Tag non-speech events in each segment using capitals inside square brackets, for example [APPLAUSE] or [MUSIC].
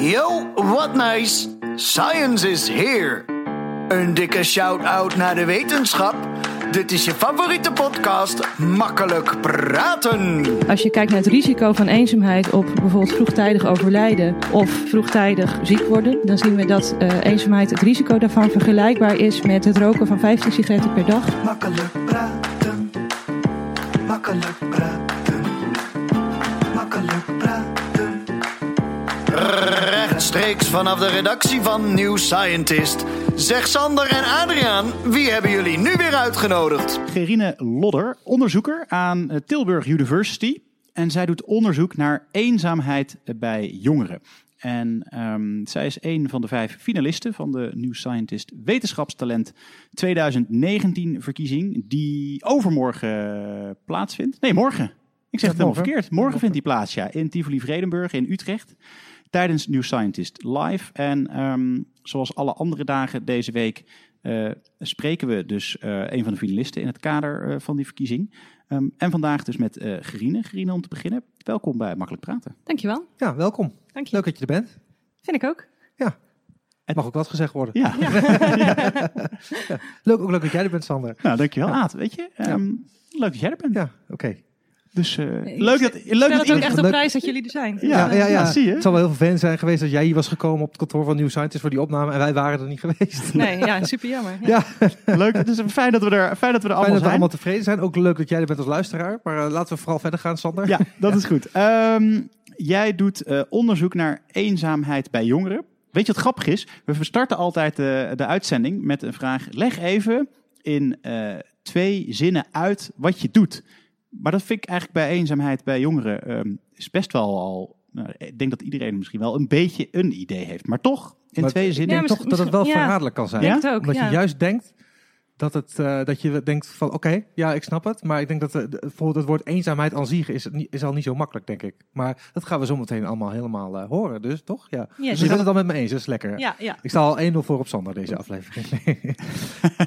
Yo, what nice. Science is here. Een dikke shout-out naar de wetenschap. Dit is je favoriete podcast, Makkelijk Praten. Als je kijkt naar het risico van eenzaamheid op bijvoorbeeld vroegtijdig overlijden of vroegtijdig ziek worden, dan zien we dat uh, eenzaamheid, het risico daarvan vergelijkbaar is met het roken van 15 sigaretten per dag. Makkelijk praten. Makkelijk praten. Rechtstreeks vanaf de redactie van New Scientist. Zeg Sander en Adriaan, wie hebben jullie nu weer uitgenodigd? Gerine Lodder, onderzoeker aan eh, Tilburg University. En zij doet onderzoek naar eenzaamheid bij jongeren. En um, zij is een van de vijf finalisten van de New Scientist Wetenschapstalent 2019 verkiezing, die overmorgen plaatsvindt. Nee, morgen. Ik zeg het helemaal verkeerd. Morgen vindt die plaats, ja, in Tivoli Vredenburg in Utrecht. Tijdens New Scientist Live. En um, zoals alle andere dagen deze week uh, spreken we dus uh, een van de finalisten in het kader uh, van die verkiezing. Um, en vandaag dus met uh, Gerine. Gerine, om te beginnen, welkom bij Makkelijk Praten. Dankjewel. Ja, welkom. Dank je. Leuk dat je er bent. Vind ik ook. Ja. Het mag ook wat gezegd worden. Ja. ja. ja. [LAUGHS] Leuk, ook leuk dat jij er bent, Sander. Nou, dankjewel. Ja. Aad, weet je, um, leuk dat jij er bent. Ja, oké. Okay. Dus uh, leuk dat, leuk dat het ook echt op prijs dat jullie er zijn. Ja, ja, ja, ja. zie je. Het zal wel heel vervelend zijn geweest dat jij hier was gekomen op het kantoor van New Scientist voor die opname en wij waren er niet geweest. [LAUGHS] Nee, ja, super jammer. Ja. [LAUGHS] leuk. Het is fijn dat we er, fijn dat we er allemaal fijn dat we zijn. allemaal tevreden zijn. Ook leuk dat jij er bent als luisteraar. Maar uh, laten we vooral verder gaan, Sander. Ja, dat is goed. Um, jij doet uh, onderzoek naar eenzaamheid bij jongeren. Weet je wat grappig is? We starten altijd de, de uitzending met een vraag. Leg even in uh, twee zinnen uit wat je doet. Maar dat vind ik eigenlijk bij eenzaamheid bij jongeren um, is best wel al. Nou, ik denk dat iedereen misschien wel een beetje een idee heeft. Maar toch, in maar twee zinnen. Ik denk toch dat het wel ja, verraderlijk kan zijn. Ja? Ook, Omdat ja. je juist denkt dat, het, uh, dat je denkt van oké, okay, ja, ik snap het. Maar ik denk dat uh, bijvoorbeeld het woord eenzaamheid aan zich is, is al niet zo makkelijk, denk ik. Maar dat gaan we zo meteen allemaal helemaal uh, horen, dus toch? Ja. Yes. Dus je bent het al met me eens, dat is lekker. Ja, ja. Ik sta al 1-0 voor op Sander deze aflevering.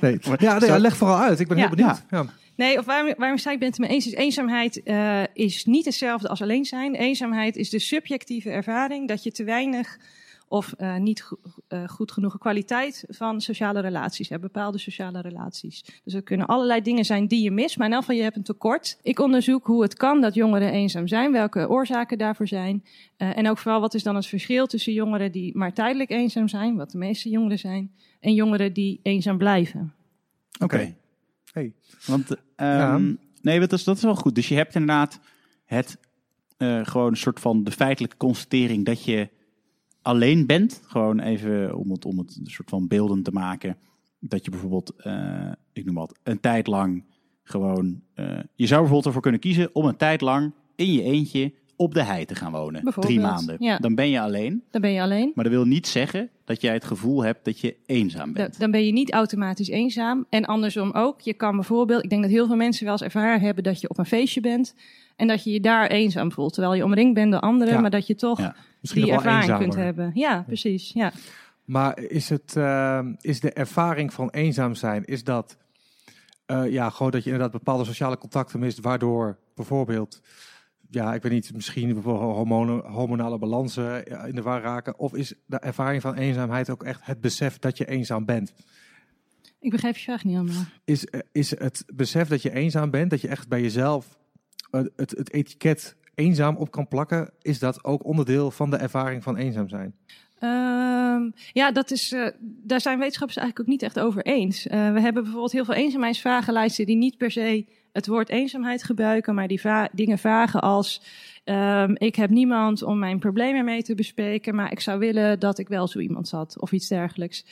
nee. [LAUGHS] Ja, nee, leg vooral uit. Ik ben ja. heel benieuwd. Ja. Nee, of waarom, waarom zei ik ben het me eens is, eenzaamheid uh, is niet hetzelfde als alleen zijn. Eenzaamheid is de subjectieve ervaring dat je te weinig of uh, niet go uh, goed genoeg kwaliteit van sociale relaties hebt, bepaalde sociale relaties. Dus er kunnen allerlei dingen zijn die je mist, maar in elk geval je hebt een tekort. Ik onderzoek hoe het kan dat jongeren eenzaam zijn, welke oorzaken daarvoor zijn. Uh, en ook vooral wat is dan het verschil tussen jongeren die maar tijdelijk eenzaam zijn, wat de meeste jongeren zijn, en jongeren die eenzaam blijven. Oké. Okay. Hey. Want, um, ja. nee, dat is, dat is wel goed. Dus je hebt inderdaad het uh, gewoon een soort van de feitelijke constatering dat je alleen bent. Gewoon even om het, om het een soort van beelden te maken. Dat je bijvoorbeeld, uh, ik noem wat, een tijd lang gewoon. Uh, je zou bijvoorbeeld ervoor kunnen kiezen om een tijd lang in je eentje op de hei te gaan wonen. Drie maanden. Ja. Dan ben je alleen. Dan ben je alleen. Maar dat wil niet zeggen dat jij het gevoel hebt dat je eenzaam bent. Da dan ben je niet automatisch eenzaam. En andersom ook. Je kan bijvoorbeeld, ik denk dat heel veel mensen wel eens ervaren hebben dat je op een feestje bent. En dat je je daar eenzaam voelt. Terwijl je omringd bent door anderen, ja. maar dat je toch ja. die ervaring eenzamer. kunt hebben. Ja, precies. Ja. Maar is, het, uh, is de ervaring van eenzaam zijn, is dat uh, ja, gewoon dat je inderdaad bepaalde sociale contacten mist, waardoor bijvoorbeeld ja, ik weet niet, misschien hormonen, hormonale balansen in de war raken? Of is de ervaring van eenzaamheid ook echt het besef dat je eenzaam bent? Ik begrijp je vraag niet helemaal. Is, is het besef dat je eenzaam bent, dat je echt bij jezelf het, het, het etiket eenzaam op kan plakken, is dat ook onderdeel van de ervaring van eenzaam zijn? Um, ja, dat is, uh, daar zijn wetenschappers eigenlijk ook niet echt over eens. Uh, we hebben bijvoorbeeld heel veel eenzaamheidsvragenlijsten die niet per se het woord eenzaamheid gebruiken, maar die dingen vragen als: um, Ik heb niemand om mijn problemen mee te bespreken, maar ik zou willen dat ik wel zo iemand had, of iets dergelijks.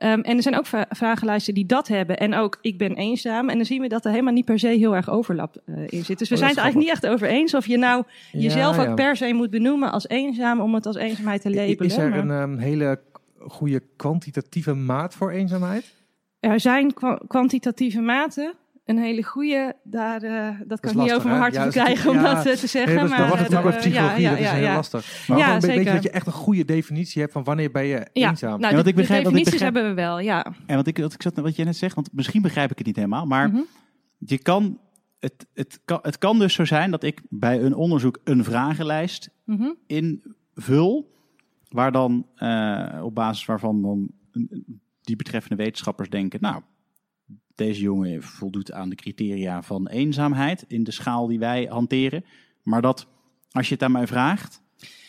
Um, en er zijn ook vra vragenlijsten die dat hebben. En ook ik ben eenzaam. En dan zien we dat er helemaal niet per se heel erg overlap uh, in zit. Dus we oh, zijn het eigenlijk niet echt over eens of je nou jezelf ja. ook per se moet benoemen als eenzaam om het als eenzaamheid te labelen. Is er maar... een um, hele goede kwantitatieve maat voor eenzaamheid? Er zijn kwa kwantitatieve maten. Een hele goede, daar, uh, dat kan ik niet over mijn hart ja, krijgen om dat uh, te zeggen. Nee, dat, maar, dan wordt het wat psychologie, ja, ja, dat is heel lastig. Maar ja, weet, zeker. dat je echt een goede definitie hebt van wanneer ben je ja, eenzaam? Nou, ja, de, ik begrijp, de definities ik begrijp, hebben we wel, ja. En wat ik, wat ik zat, wat jij net zegt, want misschien begrijp ik het niet helemaal, maar Mhm. mm -hmm. je kan, het, het, kan, het kan dus zo zijn dat ik bij een onderzoek een vragenlijst Mhm. invul waar dan eh, op basis waarvan dan die betreffende wetenschappers denken, nou, deze jongen voldoet aan de criteria van eenzaamheid in de schaal die wij hanteren. Maar dat als je het aan mij vraagt,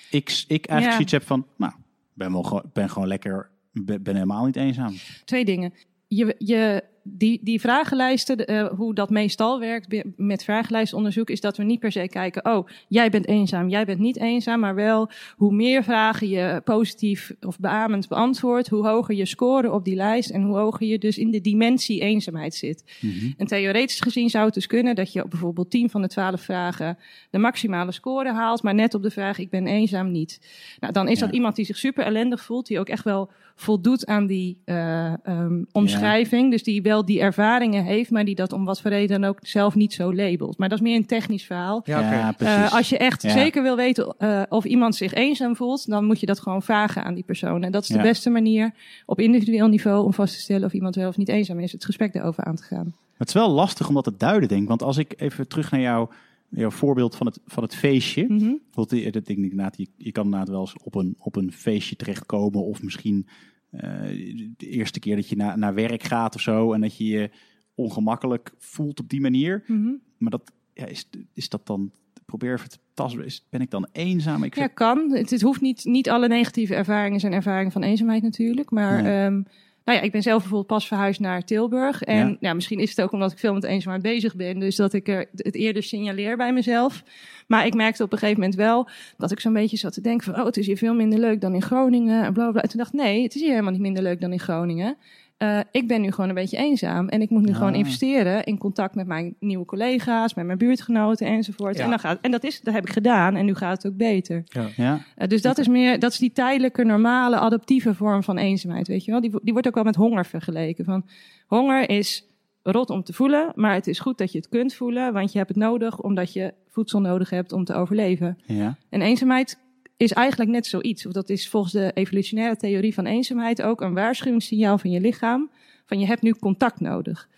ik, ik eigenlijk Ja. zoiets heb van, nou, ben, wel, ben gewoon lekker, ben, ben helemaal niet eenzaam. Twee dingen. Je, je, die, die vragenlijsten, eh, hoe dat meestal werkt met vragenlijstonderzoek, is dat we niet per se kijken, oh, jij bent eenzaam, jij bent niet eenzaam, maar wel hoe meer vragen je positief of beamend beantwoordt, hoe hoger je score op die lijst en hoe hoger je dus in de dimensie eenzaamheid zit. Mhm. En theoretisch gezien zou het dus kunnen dat je op bijvoorbeeld 10 van de 12 vragen de maximale score haalt, maar net op de vraag ik ben eenzaam niet. Nou, dan is Ja. dat iemand die zich super ellendig voelt, die ook echt wel voldoet aan die eh, ehm, omschrijving. Dus die wel die ervaringen heeft, maar die dat om wat voor reden dan ook zelf niet zo labelt. Maar dat is meer een technisch verhaal. Ja, oké. precies. Eh, als je echt Ja. zeker wil weten eh, of iemand zich eenzaam voelt, dan moet je dat gewoon vragen aan die persoon. En dat is de Ja. beste manier op individueel niveau om vast te stellen of iemand wel of niet eenzaam is, het gesprek daarover aan te gaan. Het is wel lastig om dat te duiden, denk ik. Want als ik even terug naar jou, jouw voorbeeld van het, van het feestje. Want die- dat denk ik je, je kan inderdaad wel eens op een, op een feestje terechtkomen. Of misschien eh, de eerste keer dat je na, naar werk gaat of zo. En dat je je ongemakkelijk voelt op die manier. Mhm. Maar dat, ja, is, is dat dan, probeer even te tasten, ben ik dan eenzaam? Ik Ja, kan. Het, het hoeft niet, niet alle negatieve ervaringen zijn ervaringen van eenzaamheid natuurlijk. Maar Nee. ehm, nou ja, ik ben zelf bijvoorbeeld pas verhuisd naar Tilburg. En Ja. misschien is het ook omdat ik veel met eenzaamheid bezig ben. Dus dat ik er het eerder signaleer bij mezelf. Maar ik merkte op een gegeven moment wel dat ik zo'n beetje zat te denken van... oh, het is hier veel minder leuk dan in Groningen en bla bla. bla. En toen dacht ik, nee, het is hier helemaal niet minder leuk dan in Groningen. Eh, ik ben nu gewoon een beetje eenzaam. En ik moet nu Ah. gewoon investeren in contact met mijn nieuwe collega's... met mijn buurtgenoten enzovoort. Ja. En, dan gaat, en dat, is, dat heb ik gedaan en nu gaat het ook beter. Ja, Uh, dus dat is meer, dat is die tijdelijke, normale, adaptieve vorm van eenzaamheid, weet je wel. Die, die wordt ook wel met honger vergeleken. Van, honger is rot om te voelen, maar het is goed dat je het kunt voelen, want je hebt het nodig omdat je voedsel nodig hebt om te overleven. ja. En eenzaamheid is eigenlijk net zoiets. Of dat is volgens de evolutionaire theorie van eenzaamheid ook een waarschuwingssignaal van je lichaam. Van je hebt nu contact nodig.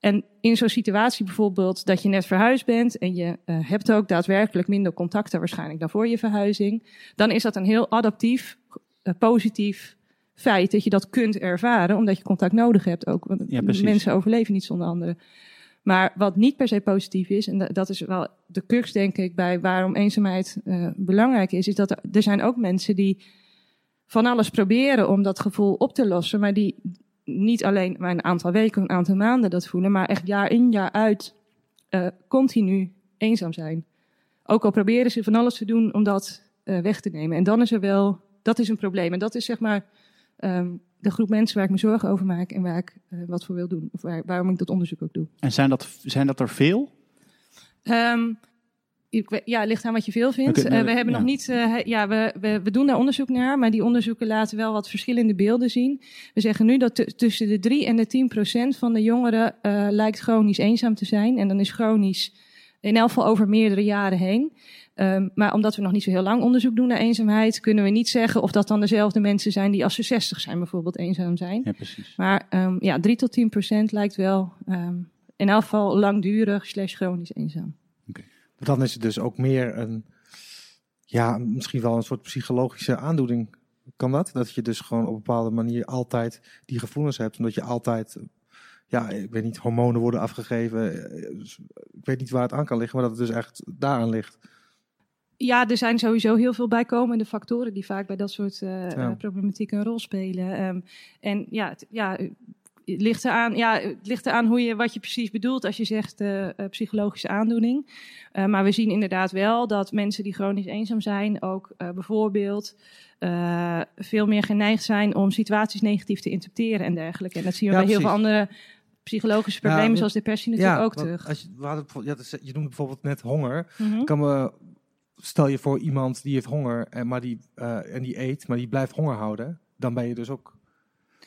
En in zo'n situatie bijvoorbeeld dat je net verhuisd bent en je eh, hebt ook daadwerkelijk minder contacten waarschijnlijk dan voor je verhuizing, dan is dat een heel adaptief, eh, positief feit dat je dat kunt ervaren, omdat je contact nodig hebt ook. Want Ja, mensen overleven niet zonder anderen. Maar wat niet per se positief is, en da- dat is wel de crux denk ik bij waarom eenzaamheid eh, belangrijk is, is dat er, er zijn ook mensen die van alles proberen om dat gevoel op te lossen, maar die niet alleen maar een aantal weken, een aantal maanden dat voelen, maar echt jaar in jaar uit eh, continu eenzaam zijn. Ook al proberen ze van alles te doen om dat eh, weg te nemen. En dan is er wel, dat is een probleem. En dat is zeg maar ehm, de groep mensen waar ik me zorgen over maak en waar ik eh, wat voor wil doen. Of waar, waarom ik dat onderzoek ook doe. En zijn dat, zijn dat er veel? Ik weet- ja, het ligt aan wat je veel vindt. Nou, Eh, we hebben ja. nog niet. eh, ja, we, we, we doen daar onderzoek naar, maar die onderzoeken laten wel wat verschillende beelden zien. We zeggen nu dat tu- tussen de 3 en de 10 procent van de jongeren lijkt chronisch eenzaam te zijn. En dan is chronisch in elk geval over meerdere jaren heen. Ehm, maar omdat we nog niet zo heel lang onderzoek doen naar eenzaamheid, kunnen we niet zeggen of dat dan dezelfde mensen zijn die als ze 60 zijn bijvoorbeeld eenzaam zijn. Ja, precies. Maar ehm, ja, 3 tot 10 procent lijkt wel ehm, in elk geval langdurig slash chronisch eenzaam. Maar dan is het dus ook meer een, ja, misschien wel een soort psychologische aandoening. Kan dat? Dat je dus gewoon op een bepaalde manier altijd die gevoelens hebt. Omdat je altijd, ja, ik weet niet, hormonen worden afgegeven. Eh, Ik weet niet waar het aan kan liggen, maar dat het dus echt daaraan ligt. Ja, er zijn sowieso heel veel bijkomende factoren die vaak bij dat soort eh, Ja. eh, problematiek een rol spelen. Ehm, en ja, het, ja, het ligt eraan, ja, het ligt eraan hoe je, wat je precies bedoelt als je zegt eh, eh, psychologische aandoening. Eh, maar we zien inderdaad wel dat mensen die chronisch eenzaam zijn ook eh, bijvoorbeeld eh, veel meer geneigd zijn om situaties negatief te interpreteren en dergelijke. En dat zien we Ja, bij heel veel andere psychologische problemen zoals depressie natuurlijk ook terug. Als je, we hadden, is- je noemde bijvoorbeeld net honger. Mhm. Kan me, stel je voor iemand die heeft honger en, maar die, eh, en die eet, maar die blijft honger houden. Dan ben je dus ook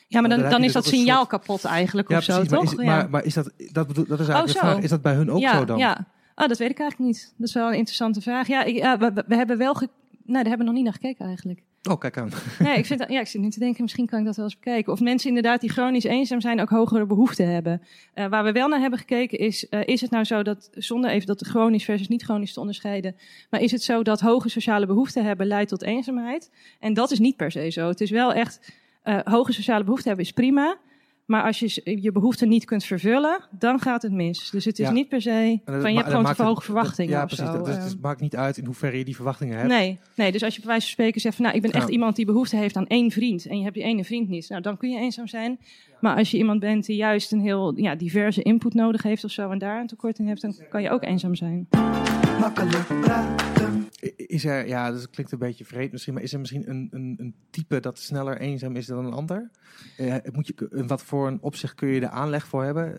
Ja, maar dan dan, is dus dat een signaal soort- kapot eigenlijk Ja, of zo. Maar toch? is, Ja. maar, maar is dat, dat, bedoel, dat is eigenlijk Oh, de vraag, is dat bij hun ook ja, zo dan? Ja, ah, dat weet ik eigenlijk niet. Dat is wel een interessante vraag. Ja, ik, ja we, hebben wel. Ge... Nou, daar hebben we nog niet naar gekeken eigenlijk. Oh, kijk aan. Nee, ik, vind ja, ik zit nu te denken, misschien kan ik dat wel eens bekijken. Of mensen inderdaad die chronisch eenzaam zijn ook hogere behoeften hebben. Uh, waar we wel naar hebben gekeken is, uh, is het nou zo dat, zonder even dat chronisch versus niet chronisch te onderscheiden, maar is het zo dat hoge sociale behoeften hebben leidt tot eenzaamheid? En dat is niet per se zo. Het is wel echt, uh, hoge sociale behoeften hebben is prima. Maar als je je behoeften niet kunt vervullen, dan gaat het mis. Dus het is Ja. niet per se van je hebt gewoon te hoge verwachtingen. Ja, precies. Dat, dus Ehm, het maakt niet uit in hoeverre je die verwachtingen hebt. Nee, nee, dus als je bij wijze van spreken zegt van nou, ik ben echt iemand die behoefte heeft aan één vriend en je hebt die ene vriend niet, nou dan kun je eenzaam zijn. Maar als je iemand bent die juist een heel ja, diverse input nodig heeft of zo en daar een tekort in hebt, dan kan je ook eenzaam zijn. Makkelijk praten. Is er, ja, dus het klinkt een beetje vreemd misschien, maar is er misschien een, een, een type dat sneller eenzaam is dan een ander? Eh, moet je, wat voor een opzicht kun je er aanleg voor hebben?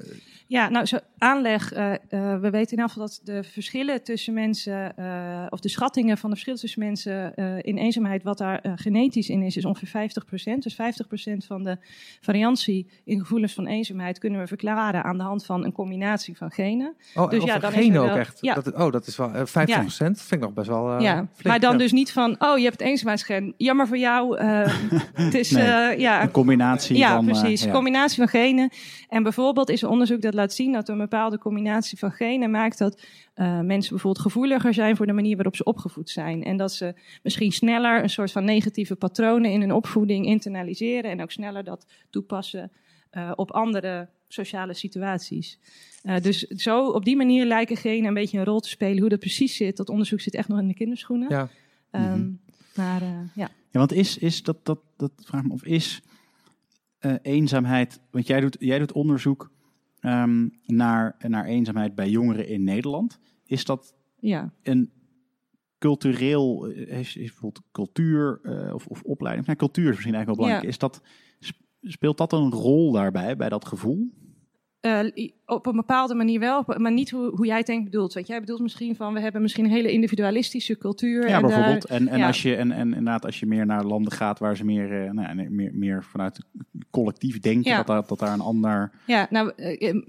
Ja, nou, zo aanleg. eh, eh, we weten in ieder geval dat de verschillen tussen mensen, eh, of de schattingen van de verschillen tussen mensen eh, in eenzaamheid, wat daar genetisch in is, is ongeveer 50%. Dus 50% van de variantie in gevoelens van eenzaamheid kunnen we verklaren aan de hand van een combinatie van genen. Oh, Dus ja, dan is gene er ook wel- echt. ja. Dat, oh, dat is wel eh 50% vind ik nog best wel eh, ja, flink, maar dan ja. dus niet van, oh, je hebt het eenzaamheidsgen. Jammer voor jou. eh, [LAUGHS] het is, Nee. eh, ja, Een combinatie ja, van... eh, precies. ja. Combinatie van genen. En bijvoorbeeld is er onderzoek dat laat zien dat een bepaalde combinatie van genen maakt dat eh, mensen bijvoorbeeld gevoeliger zijn voor de manier waarop ze opgevoed zijn. En dat ze misschien sneller een soort van negatieve patronen in hun opvoeding internaliseren en ook sneller dat toepassen eh, op andere sociale situaties. Eh, dus zo op die manier lijken genen een beetje een rol te spelen. Hoe dat precies zit, dat onderzoek zit echt nog in de kinderschoenen. Ja. Ehm, Mhm. Maar eh, ja. Ja, want is, is dat, dat, dat vraag me of is eh, eenzaamheid, want jij doet, jij doet onderzoek ehm, naar, naar eenzaamheid bij jongeren in Nederland. Is dat ja. een cultureel, eh, is, is bijvoorbeeld cultuur eh, of, of opleiding, nou, cultuur is misschien eigenlijk wel belangrijk. Is dat, sp- speelt dat een rol daarbij, bij dat gevoel? Eh, op een bepaalde manier wel, maar niet hoe, hoe jij het denkt bedoelt. Want jij bedoelt misschien van, we hebben misschien een hele individualistische cultuur. Ja, en bijvoorbeeld. Daar, En, en, ja. als je, en, en inderdaad, als je meer naar landen gaat waar ze meer, nou, nee, meer, meer vanuit collectief denken, Ja. dat, daar, dat daar een ander... ja, nou, eh,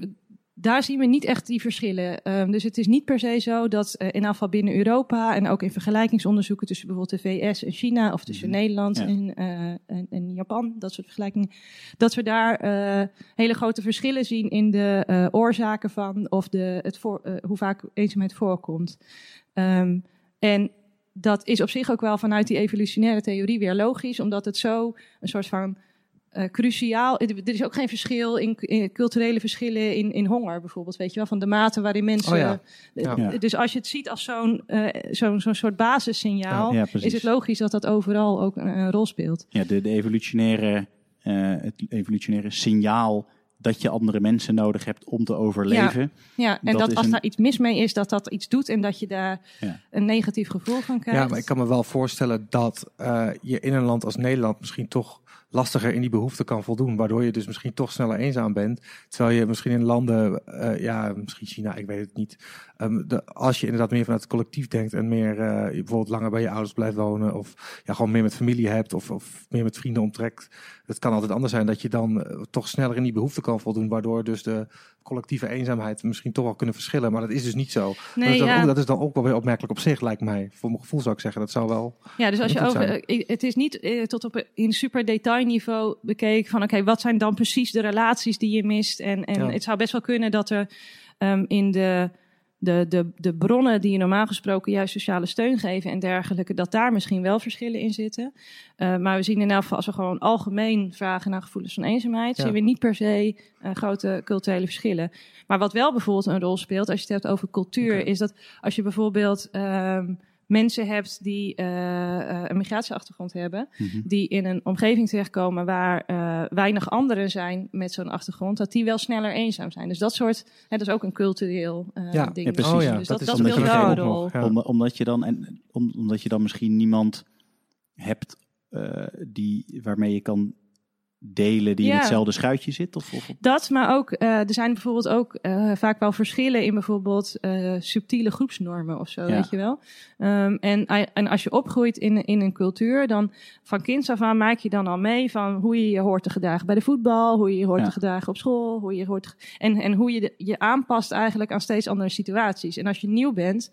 daar zien we niet echt die verschillen. Ehm, dus het is niet per se zo dat eh, in afval binnen Europa en ook in vergelijkingsonderzoeken tussen bijvoorbeeld de VS en China of tussen Mhm. Nederland Ja. en, eh, en, en Japan, dat soort vergelijkingen, dat we daar eh, hele grote verschillen zien in de oorzaken van of de, het voor, hoe vaak eenzaamheid voorkomt. Ehm, en dat is op zich ook wel vanuit die evolutionaire theorie weer logisch, omdat het zo een soort van eh, cruciaal. Er is ook geen verschil in, in culturele verschillen in, in honger, bijvoorbeeld. Weet je wel, van de mate waarin mensen. Oh ja. eh, Ja. Ja. Dus als je het ziet als zo'n eh, zo'n zo'n soort basissignaal, is het logisch dat dat overal ook een, een rol speelt. Ja, de, de evolutionaire, eh, het evolutionaire signaal dat je andere mensen nodig hebt om te overleven. Ja, en Dat als een- daar iets mis mee is, dat dat iets doet en dat je daar Ja. een negatief gevoel van krijgt. Ja, maar ik kan me wel voorstellen dat eh, je in een land als Nederland misschien toch lastiger in die behoefte kan voldoen. Waardoor je dus misschien toch sneller eenzaam bent. Terwijl je misschien in landen, eh, ja, misschien China, ik weet het niet. Ehm, de, als je inderdaad meer vanuit het collectief denkt en meer eh, bijvoorbeeld langer bij je ouders blijft wonen. Of ja, gewoon meer met familie hebt of, of meer met vrienden omtrekt. Het kan altijd anders zijn dat je dan eh, toch sneller in die behoefte kan voldoen. Waardoor dus de collectieve eenzaamheid misschien toch wel kunnen verschillen. Maar dat is dus niet zo. dat, Nee, is dan ja. ook, dat is dan ook wel weer opmerkelijk op zich, lijkt mij. Voor mijn gevoel zou ik zeggen, dat zou wel... Ja, dus als je over, zijn. eh, het is niet tot op een- in super detailniveau bekeken van oké, wat zijn dan precies de relaties die je mist? En, en Ja. het zou best wel kunnen dat er ehm, in de, de, de, de bronnen die je normaal gesproken juist sociale steun geven en dergelijke, dat daar misschien wel verschillen in zitten. Eh, maar we zien in elk geval, als we gewoon algemeen vragen naar gevoelens van eenzaamheid, Ja. zien we niet per se eh, grote culturele verschillen. Maar wat wel bijvoorbeeld een rol speelt, als je het hebt over cultuur, is dat als je bijvoorbeeld ehm, mensen hebt die eh, eh, een migratieachtergrond hebben, Mhm. die in een omgeving terechtkomen waar eh, weinig anderen zijn met zo'n achtergrond, dat die wel sneller eenzaam zijn. Dus dat soort, hè, dat is ook een cultureel eh Ja, ding. ja, precies. Oh ja, dus dat, is dat speelt een rol. Ja. Om- omdat, je dan, en, om, omdat je dan misschien niemand hebt eh, die, waarmee je kan delen die in hetzelfde schuitje zit? Of, of, Dat, maar ook, eh, er zijn bijvoorbeeld ook eh, vaak wel verschillen in bijvoorbeeld eh, subtiele groepsnormen of zo, Ja. weet je wel. Ehm, en, en als je opgroeit in, in een cultuur, dan van kinds af aan maak je dan al mee van hoe je je hoort te gedragen bij de voetbal, hoe je je hoort Ja. te gedragen op school, hoe je je hoort en, en hoe je de- je aanpast eigenlijk aan steeds andere situaties. En als je nieuw bent,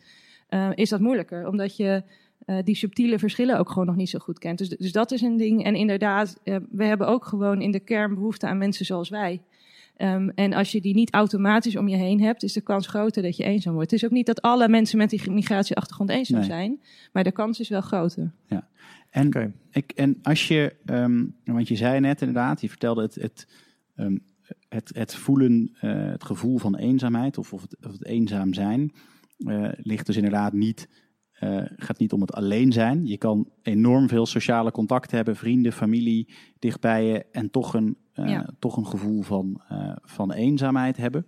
is dat moeilijker, omdat je eh, die subtiele verschillen ook gewoon nog niet zo goed kent. Dus, dus dat is een ding. En inderdaad, eh, we hebben ook gewoon in de kern behoefte aan mensen zoals wij. Um, en als je die niet automatisch om je heen hebt, is de kans groter dat je eenzaam wordt. Het is ook niet dat alle mensen met die migratieachtergrond eenzaam Nee. zijn, maar de kans is wel groter. En, Oké. ik, en als je, ehm, want je zei net inderdaad, je vertelde het, het, ehm, het, het voelen, eh, het gevoel van eenzaamheid of, of, het, of het eenzaam zijn, eh, ligt dus inderdaad niet, eh, gaat niet om het alleen zijn. Je kan enorm veel sociale contacten hebben, vrienden, familie dichtbij je en toch een, eh, Ja. toch een gevoel van, eh, van eenzaamheid hebben.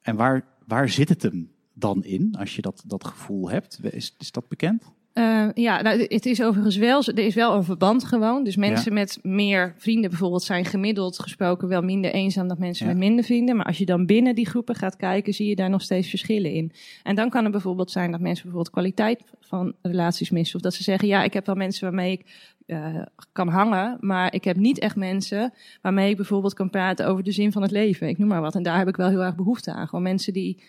En waar, waar zit het hem dan in, als je dat, dat gevoel hebt? Is, is dat bekend? Uh, ja, nou, het is overigens wel, er is wel een verband gewoon. Dus mensen met meer vrienden bijvoorbeeld zijn gemiddeld gesproken wel minder eenzaam dan mensen Ja. met minder vrienden. Maar als je dan binnen die groepen gaat kijken, zie je daar nog steeds verschillen in. En dan kan het bijvoorbeeld zijn dat mensen bijvoorbeeld kwaliteit van relaties missen. Of dat ze zeggen, ja, ik heb wel mensen waarmee ik uh, kan hangen, maar ik heb niet echt mensen waarmee ik bijvoorbeeld kan praten over de zin van het leven. Ik noem maar wat. En daar heb ik wel heel erg behoefte aan. Gewoon mensen die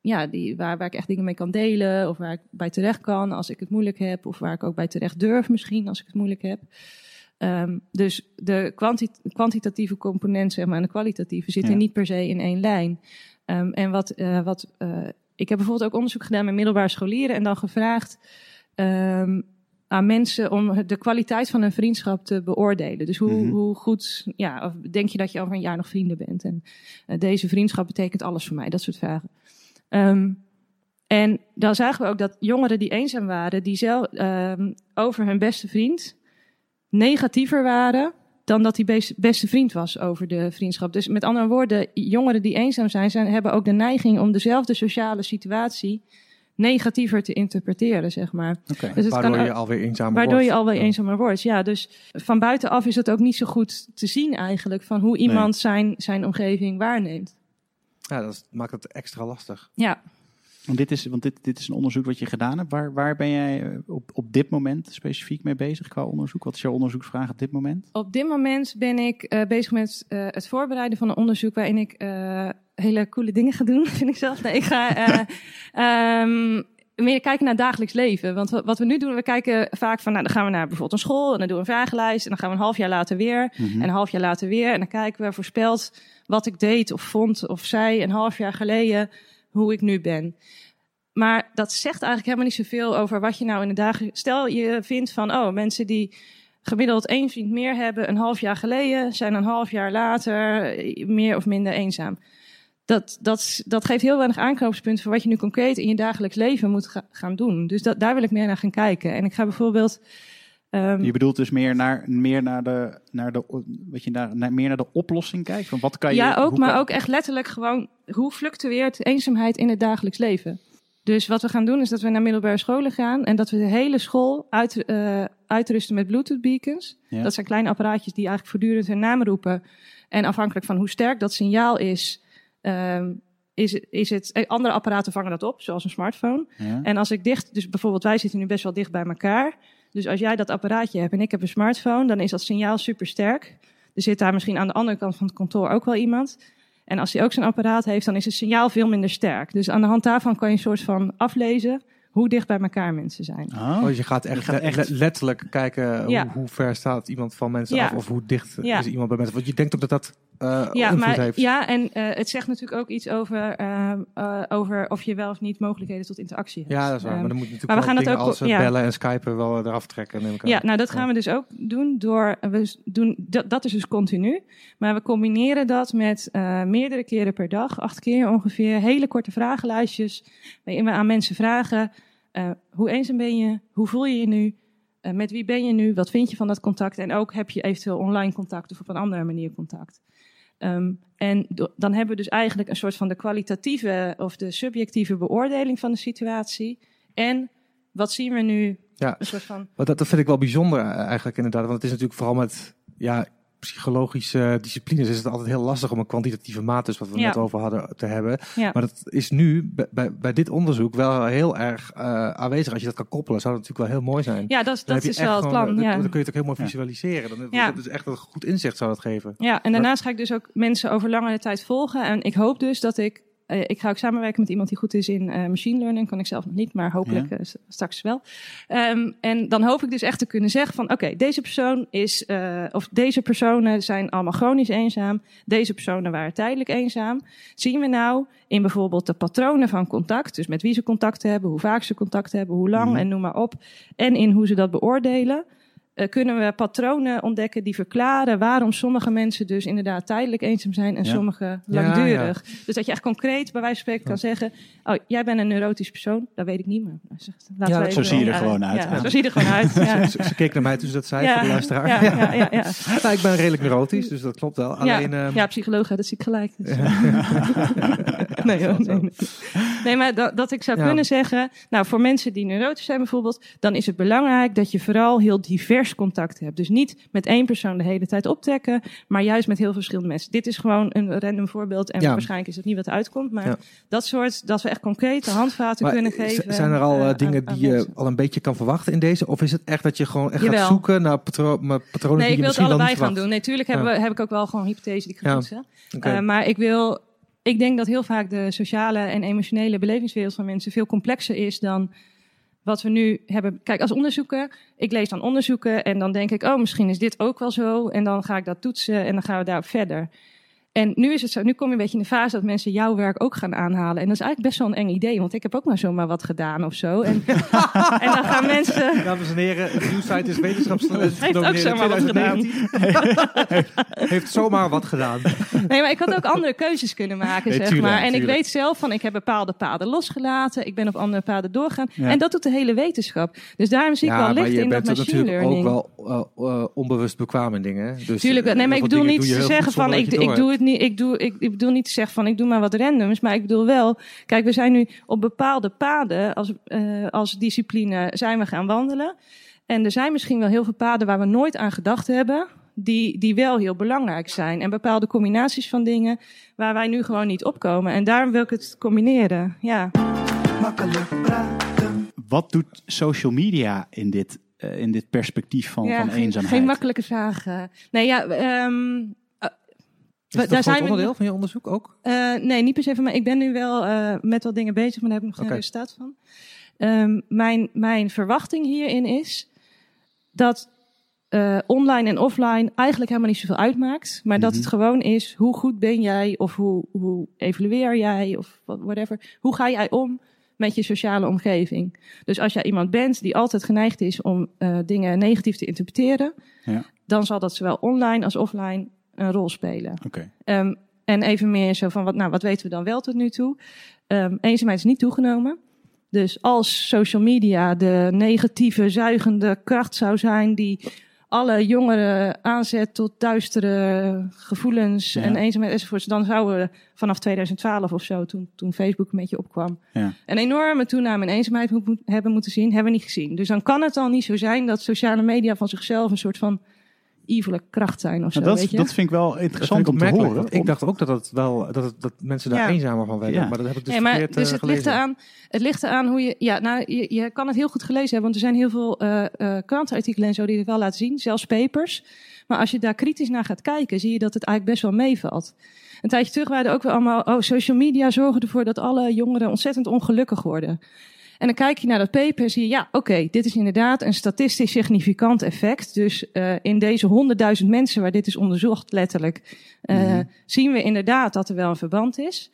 ja, die, waar, waar ik echt dingen mee kan delen. Of waar ik bij terecht kan als ik het moeilijk heb. Of waar ik ook bij terecht durf misschien als ik het moeilijk heb. Um, dus de kwanti kwantitatieve component zeg maar, en de kwalitatieve zitten Ja. niet per se in één lijn. Um, en wat, uh, wat uh, ik heb bijvoorbeeld ook onderzoek gedaan met middelbare scholieren. En dan gevraagd um, aan mensen om de kwaliteit van een vriendschap te beoordelen. Dus hoe, Mhm. hoe goed ja, of denk je dat je over een jaar nog vrienden bent? En uh, deze vriendschap betekent alles voor mij. Dat soort vragen. Um, en dan zagen we ook dat jongeren die eenzaam waren, die zelf um, over hun beste vriend negatiever waren dan dat die beste, vriend was over de vriendschap. Dus met andere woorden, jongeren die eenzaam zijn, zijn hebben ook de neiging om dezelfde sociale situatie negatiever te interpreteren, zeg maar. Okay. Dus waardoor kan, je alweer eenzamer waardoor wordt. je alweer eenzamer wordt, ja. Dus van buitenaf is het ook niet zo goed te zien eigenlijk van hoe iemand nee. zijn, zijn omgeving waarneemt. Ja, dat maakt het extra lastig. Ja. Want dit is, want dit, dit is een onderzoek wat je gedaan hebt. Waar, waar ben jij op, op dit moment specifiek mee bezig qua onderzoek? Wat is jouw onderzoeksvraag op dit moment? Op dit moment ben ik uh, bezig met uh, het voorbereiden van een onderzoek waarin ik uh, hele coole dingen ga doen, [LAUGHS] vind ik zelf. Nee, ik ga um, [LAUGHS] meer kijken naar dagelijks leven. Want wat we nu doen, we kijken vaak van, nou, dan gaan we naar bijvoorbeeld een school en dan doen we een vragenlijst en dan gaan we een half jaar later weer Mhm. en een half jaar later weer en dan kijken we voorspeld wat ik deed of vond of zei een half jaar geleden hoe ik nu ben. Maar dat zegt eigenlijk helemaal niet zoveel over wat je nou in de dagen. Stel je vindt van, oh, mensen die gemiddeld één vriend meer hebben een half jaar geleden, zijn een half jaar later meer of minder eenzaam. Dat, dat, dat geeft heel weinig aanknopingspunten voor wat je nu concreet in je dagelijks leven moet ga, gaan doen. Dus dat, daar wil ik meer naar gaan kijken. En ik ga bijvoorbeeld. Um, je bedoelt dus meer naar, meer naar de, naar de, wat je naar, naar, meer naar de oplossing kijkt? Van wat kan je, ja, ook, maar kan... ook echt letterlijk gewoon hoe fluctueert eenzaamheid in het dagelijks leven. Dus wat we gaan doen is dat we naar middelbare scholen gaan en dat we de hele school uit, uh, uitrusten met Bluetooth beacons. Ja. Dat zijn kleine apparaatjes die eigenlijk voortdurend hun naam roepen. En afhankelijk van hoe sterk dat signaal is, um, is, is het. Andere apparaten vangen dat op, zoals een smartphone. Ja. En als ik dicht, dus bijvoorbeeld wij zitten nu best wel dicht bij elkaar. Dus als jij dat apparaatje hebt en ik heb een smartphone, dan is dat signaal super sterk. Er zit daar misschien aan de andere kant van het kantoor ook wel iemand. En als hij ook zijn apparaat heeft, dan is het signaal veel minder sterk. Dus aan de hand daarvan kan je een soort van aflezen hoe dicht bij elkaar mensen zijn. Oh, oh je gaat echt, je gaat echt... Le letterlijk kijken ja. hoe, hoe, ver staat iemand van mensen ja. af of hoe dicht ja. is iemand bij mensen. Want je denkt ook dat dat uh, ja, maar, heeft. Ja, en uh, het zegt natuurlijk ook iets over, uh, over of je wel of niet mogelijkheden tot interactie hebt. Ja, dat is waar. Um, maar dan moet je natuurlijk maar we gaan dat ook, als ja. bellen en skypen wel eraf trekken. Neem ik ja, nou dat gaan we dus ook doen door, we doen, dat, dat is dus continu. Maar we combineren dat met meerdere keren per dag, acht keer ongeveer, hele korte vragenlijstjes. Waarin we aan mensen vragen, hoe eenzaam ben je? Hoe voel je je nu? Uh, met wie ben je nu? Wat vind je van dat contact? En ook heb je eventueel online contact of op een andere manier contact. Um, en dan hebben we dus eigenlijk een soort van de kwalitatieve of de subjectieve beoordeling van de situatie. En wat zien we nu? Ja, een soort van... dat, dat vind ik wel bijzonder eh, eigenlijk inderdaad. Want het is natuurlijk vooral met ja, psychologische disciplines is het altijd heel lastig om een kwantitatieve maat, dus wat we Ja. net over hadden, te hebben. Ja. Maar dat is nu bij, bij, dit onderzoek wel heel erg uh, aanwezig. Als je dat kan koppelen, zou dat natuurlijk wel heel mooi zijn. Ja, dat, dat is wel het plan. Dan, Ja. dan kun je het ook helemaal Ja. visualiseren. Dan, Ja. Dat is echt een goed inzicht zou dat geven. Ja, en daarnaast ga ik dus ook mensen over langere tijd volgen. En ik hoop dus dat ik eh, ik ga ook samenwerken met iemand die goed is in eh, machine learning. Kan ik zelf nog niet, maar hopelijk Ja. eh, straks wel. Ehm, en dan hoop ik dus echt te kunnen zeggen van... oké, deze persoon is... of deze personen zijn allemaal chronisch eenzaam. Deze personen waren tijdelijk eenzaam. Zien we nou in bijvoorbeeld de patronen van contact... dus met wie ze contact hebben, hoe vaak ze contact hebben... hoe lang Mhm. en noem maar op. En in hoe ze dat beoordelen... eh, kunnen we patronen ontdekken die verklaren waarom sommige mensen dus inderdaad tijdelijk eenzaam zijn en Ja. sommige Ja, langdurig. Dus dat je echt concreet bij wijze van spreken kan zeggen: Oh, jij bent een neurotisch persoon, dat weet ik niet meer. Laten Ja, we zo zie je er gewoon uit. Ja, zo zie je er gewoon uit. [LAUGHS] Ja. Ze, ze keek naar mij toen ze dat zei, Ja, voor de luisteraar. Ja, ja, ja, ja. [LAUGHS] Nou, ik ben redelijk neurotisch, dus dat klopt wel. Alleen, ja, ehm, ja, psycholoog, dat zie ik gelijk. Dus. [LAUGHS] nee, hoor, nee, nee. nee, maar dat, dat ik zou kunnen zeggen, nou, voor mensen die neurotisch zijn bijvoorbeeld, dan is het belangrijk dat je vooral heel divers contact hebt. Dus niet met één persoon de hele tijd optrekken, maar juist met heel veel verschillende mensen. Dit is gewoon een random voorbeeld en Ja. waarschijnlijk is het niet wat uitkomt, maar Ja. dat soort, dat we echt concrete handvaten maar kunnen geven. zijn er al eh, eh, aan- dingen aan die je mensen. al een beetje kan verwachten in deze? Of is het echt dat je gewoon echt Jawel. gaat zoeken naar patro patronen Nee, die ik je wil het allebei gaan doen. Nee, tuurlijk hebben we, heb ik ook wel gewoon hypothese die ik ga toetsen. Eh, maar ik wil, ik denk dat heel vaak de sociale en emotionele belevingswereld van mensen veel complexer is dan wat we nu hebben. Kijk, als onderzoeker, ik lees dan onderzoeken en dan denk ik, oh, misschien is dit ook wel zo. En dan ga ik dat toetsen en dan gaan we daarop verder. En nu is het zo, nu kom je een beetje in de fase dat mensen jouw werk ook gaan aanhalen. En dat is eigenlijk best wel een eng idee, want ik heb ook maar zomaar wat gedaan of zo. En, [LAUGHS] en dan gaan mensen. Dames en heren, de nieuwsite is wetenschapsstudent Heeft ook zomaar wat gedaan. Heeft zomaar wat gedaan. Nee, maar ik had ook andere keuzes kunnen maken, Nee, zeg tuurlijk, maar. En ik weet zelf van, ik heb bepaalde paden losgelaten. Ik ben op andere paden doorgegaan. Ja. En dat doet de hele wetenschap. Dus daarom zie ik wel licht in dat bent machine natuurlijk learning. ook wel eh, eh, onbewust bekwaam in dingen. Dus, Tuurlijk, eh, nee, maar ik bedoel niet te zeggen van, ik, het doe het niet, ik doe, ik, ik bedoel niet te zeggen van, ik doe maar wat randoms, maar ik bedoel wel, kijk, we zijn nu op bepaalde paden als, eh, als discipline zijn we gaan wandelen. En er zijn misschien wel heel veel paden waar we nooit aan gedacht hebben, die, die wel heel belangrijk zijn. En bepaalde combinaties van dingen waar wij nu gewoon niet opkomen. En daarom wil ik het combineren, ja. Makkelijk praten. Wat doet social media in dit, eh, in dit perspectief van, ja van geen, eenzaamheid? geen makkelijke vragen. Nee, ja, ehm, Is dat daar zijn we- onderdeel van je onderzoek ook? Eh, nee, niet per se van mij. Ik ben nu wel eh, met wat dingen bezig, maar daar heb ik nog geen resultaat van. Ehm, mijn, mijn verwachting hierin is dat eh, online en offline eigenlijk helemaal niet zoveel uitmaakt. Maar dat Mhm. het gewoon is, hoe goed ben jij of hoe, hoe evalueer jij of whatever. Hoe ga jij om met je sociale omgeving? Dus als jij iemand bent die altijd geneigd is om dingen negatief te interpreteren, Ja. dan zal dat zowel online als offline een rol spelen. Oké. Ehm, en even meer zo van, wat, nou, wat weten we dan wel tot nu toe? Ehm eenzaamheid is niet toegenomen. Dus als social media de negatieve, zuigende kracht zou zijn die alle jongeren aanzet tot duistere gevoelens Ja. en eenzaamheid enzovoorts, dan zouden we vanaf 2012 of zo, toen, toen Facebook een beetje opkwam, Ja. een enorme toename in eenzaamheid hebben moeten zien, hebben we niet gezien. Dus dan kan het al niet zo zijn dat sociale media van zichzelf een soort van evile kracht zijn of zo, Nou, dat, weet je? dat vind ik wel interessant om te horen. Ik dacht ook dat, het wel, dat, het, dat mensen daar Ja. eenzamer van werden. Ja. Maar dat heb ik dus nee, maar verkeerd dus eh, het ligt, eraan, het ligt eraan hoe je. Ja, nou, je, je kan het heel goed gelezen hebben, want er zijn heel veel eh eh, krantenartikelen en zo die het wel laten zien, zelfs papers. Maar als je daar kritisch naar gaat kijken, zie je dat het eigenlijk best wel meevalt. Een tijdje terug waren er ook wel allemaal. Oh, social media zorgen ervoor dat alle jongeren ontzettend ongelukkig worden. En dan kijk je naar dat paper en zie je, ja, oké, dit is inderdaad een statistisch significant effect. Dus eh, in deze honderdduizend mensen waar dit is onderzocht, letterlijk, eh, Mhm. zien we inderdaad dat er wel een verband is.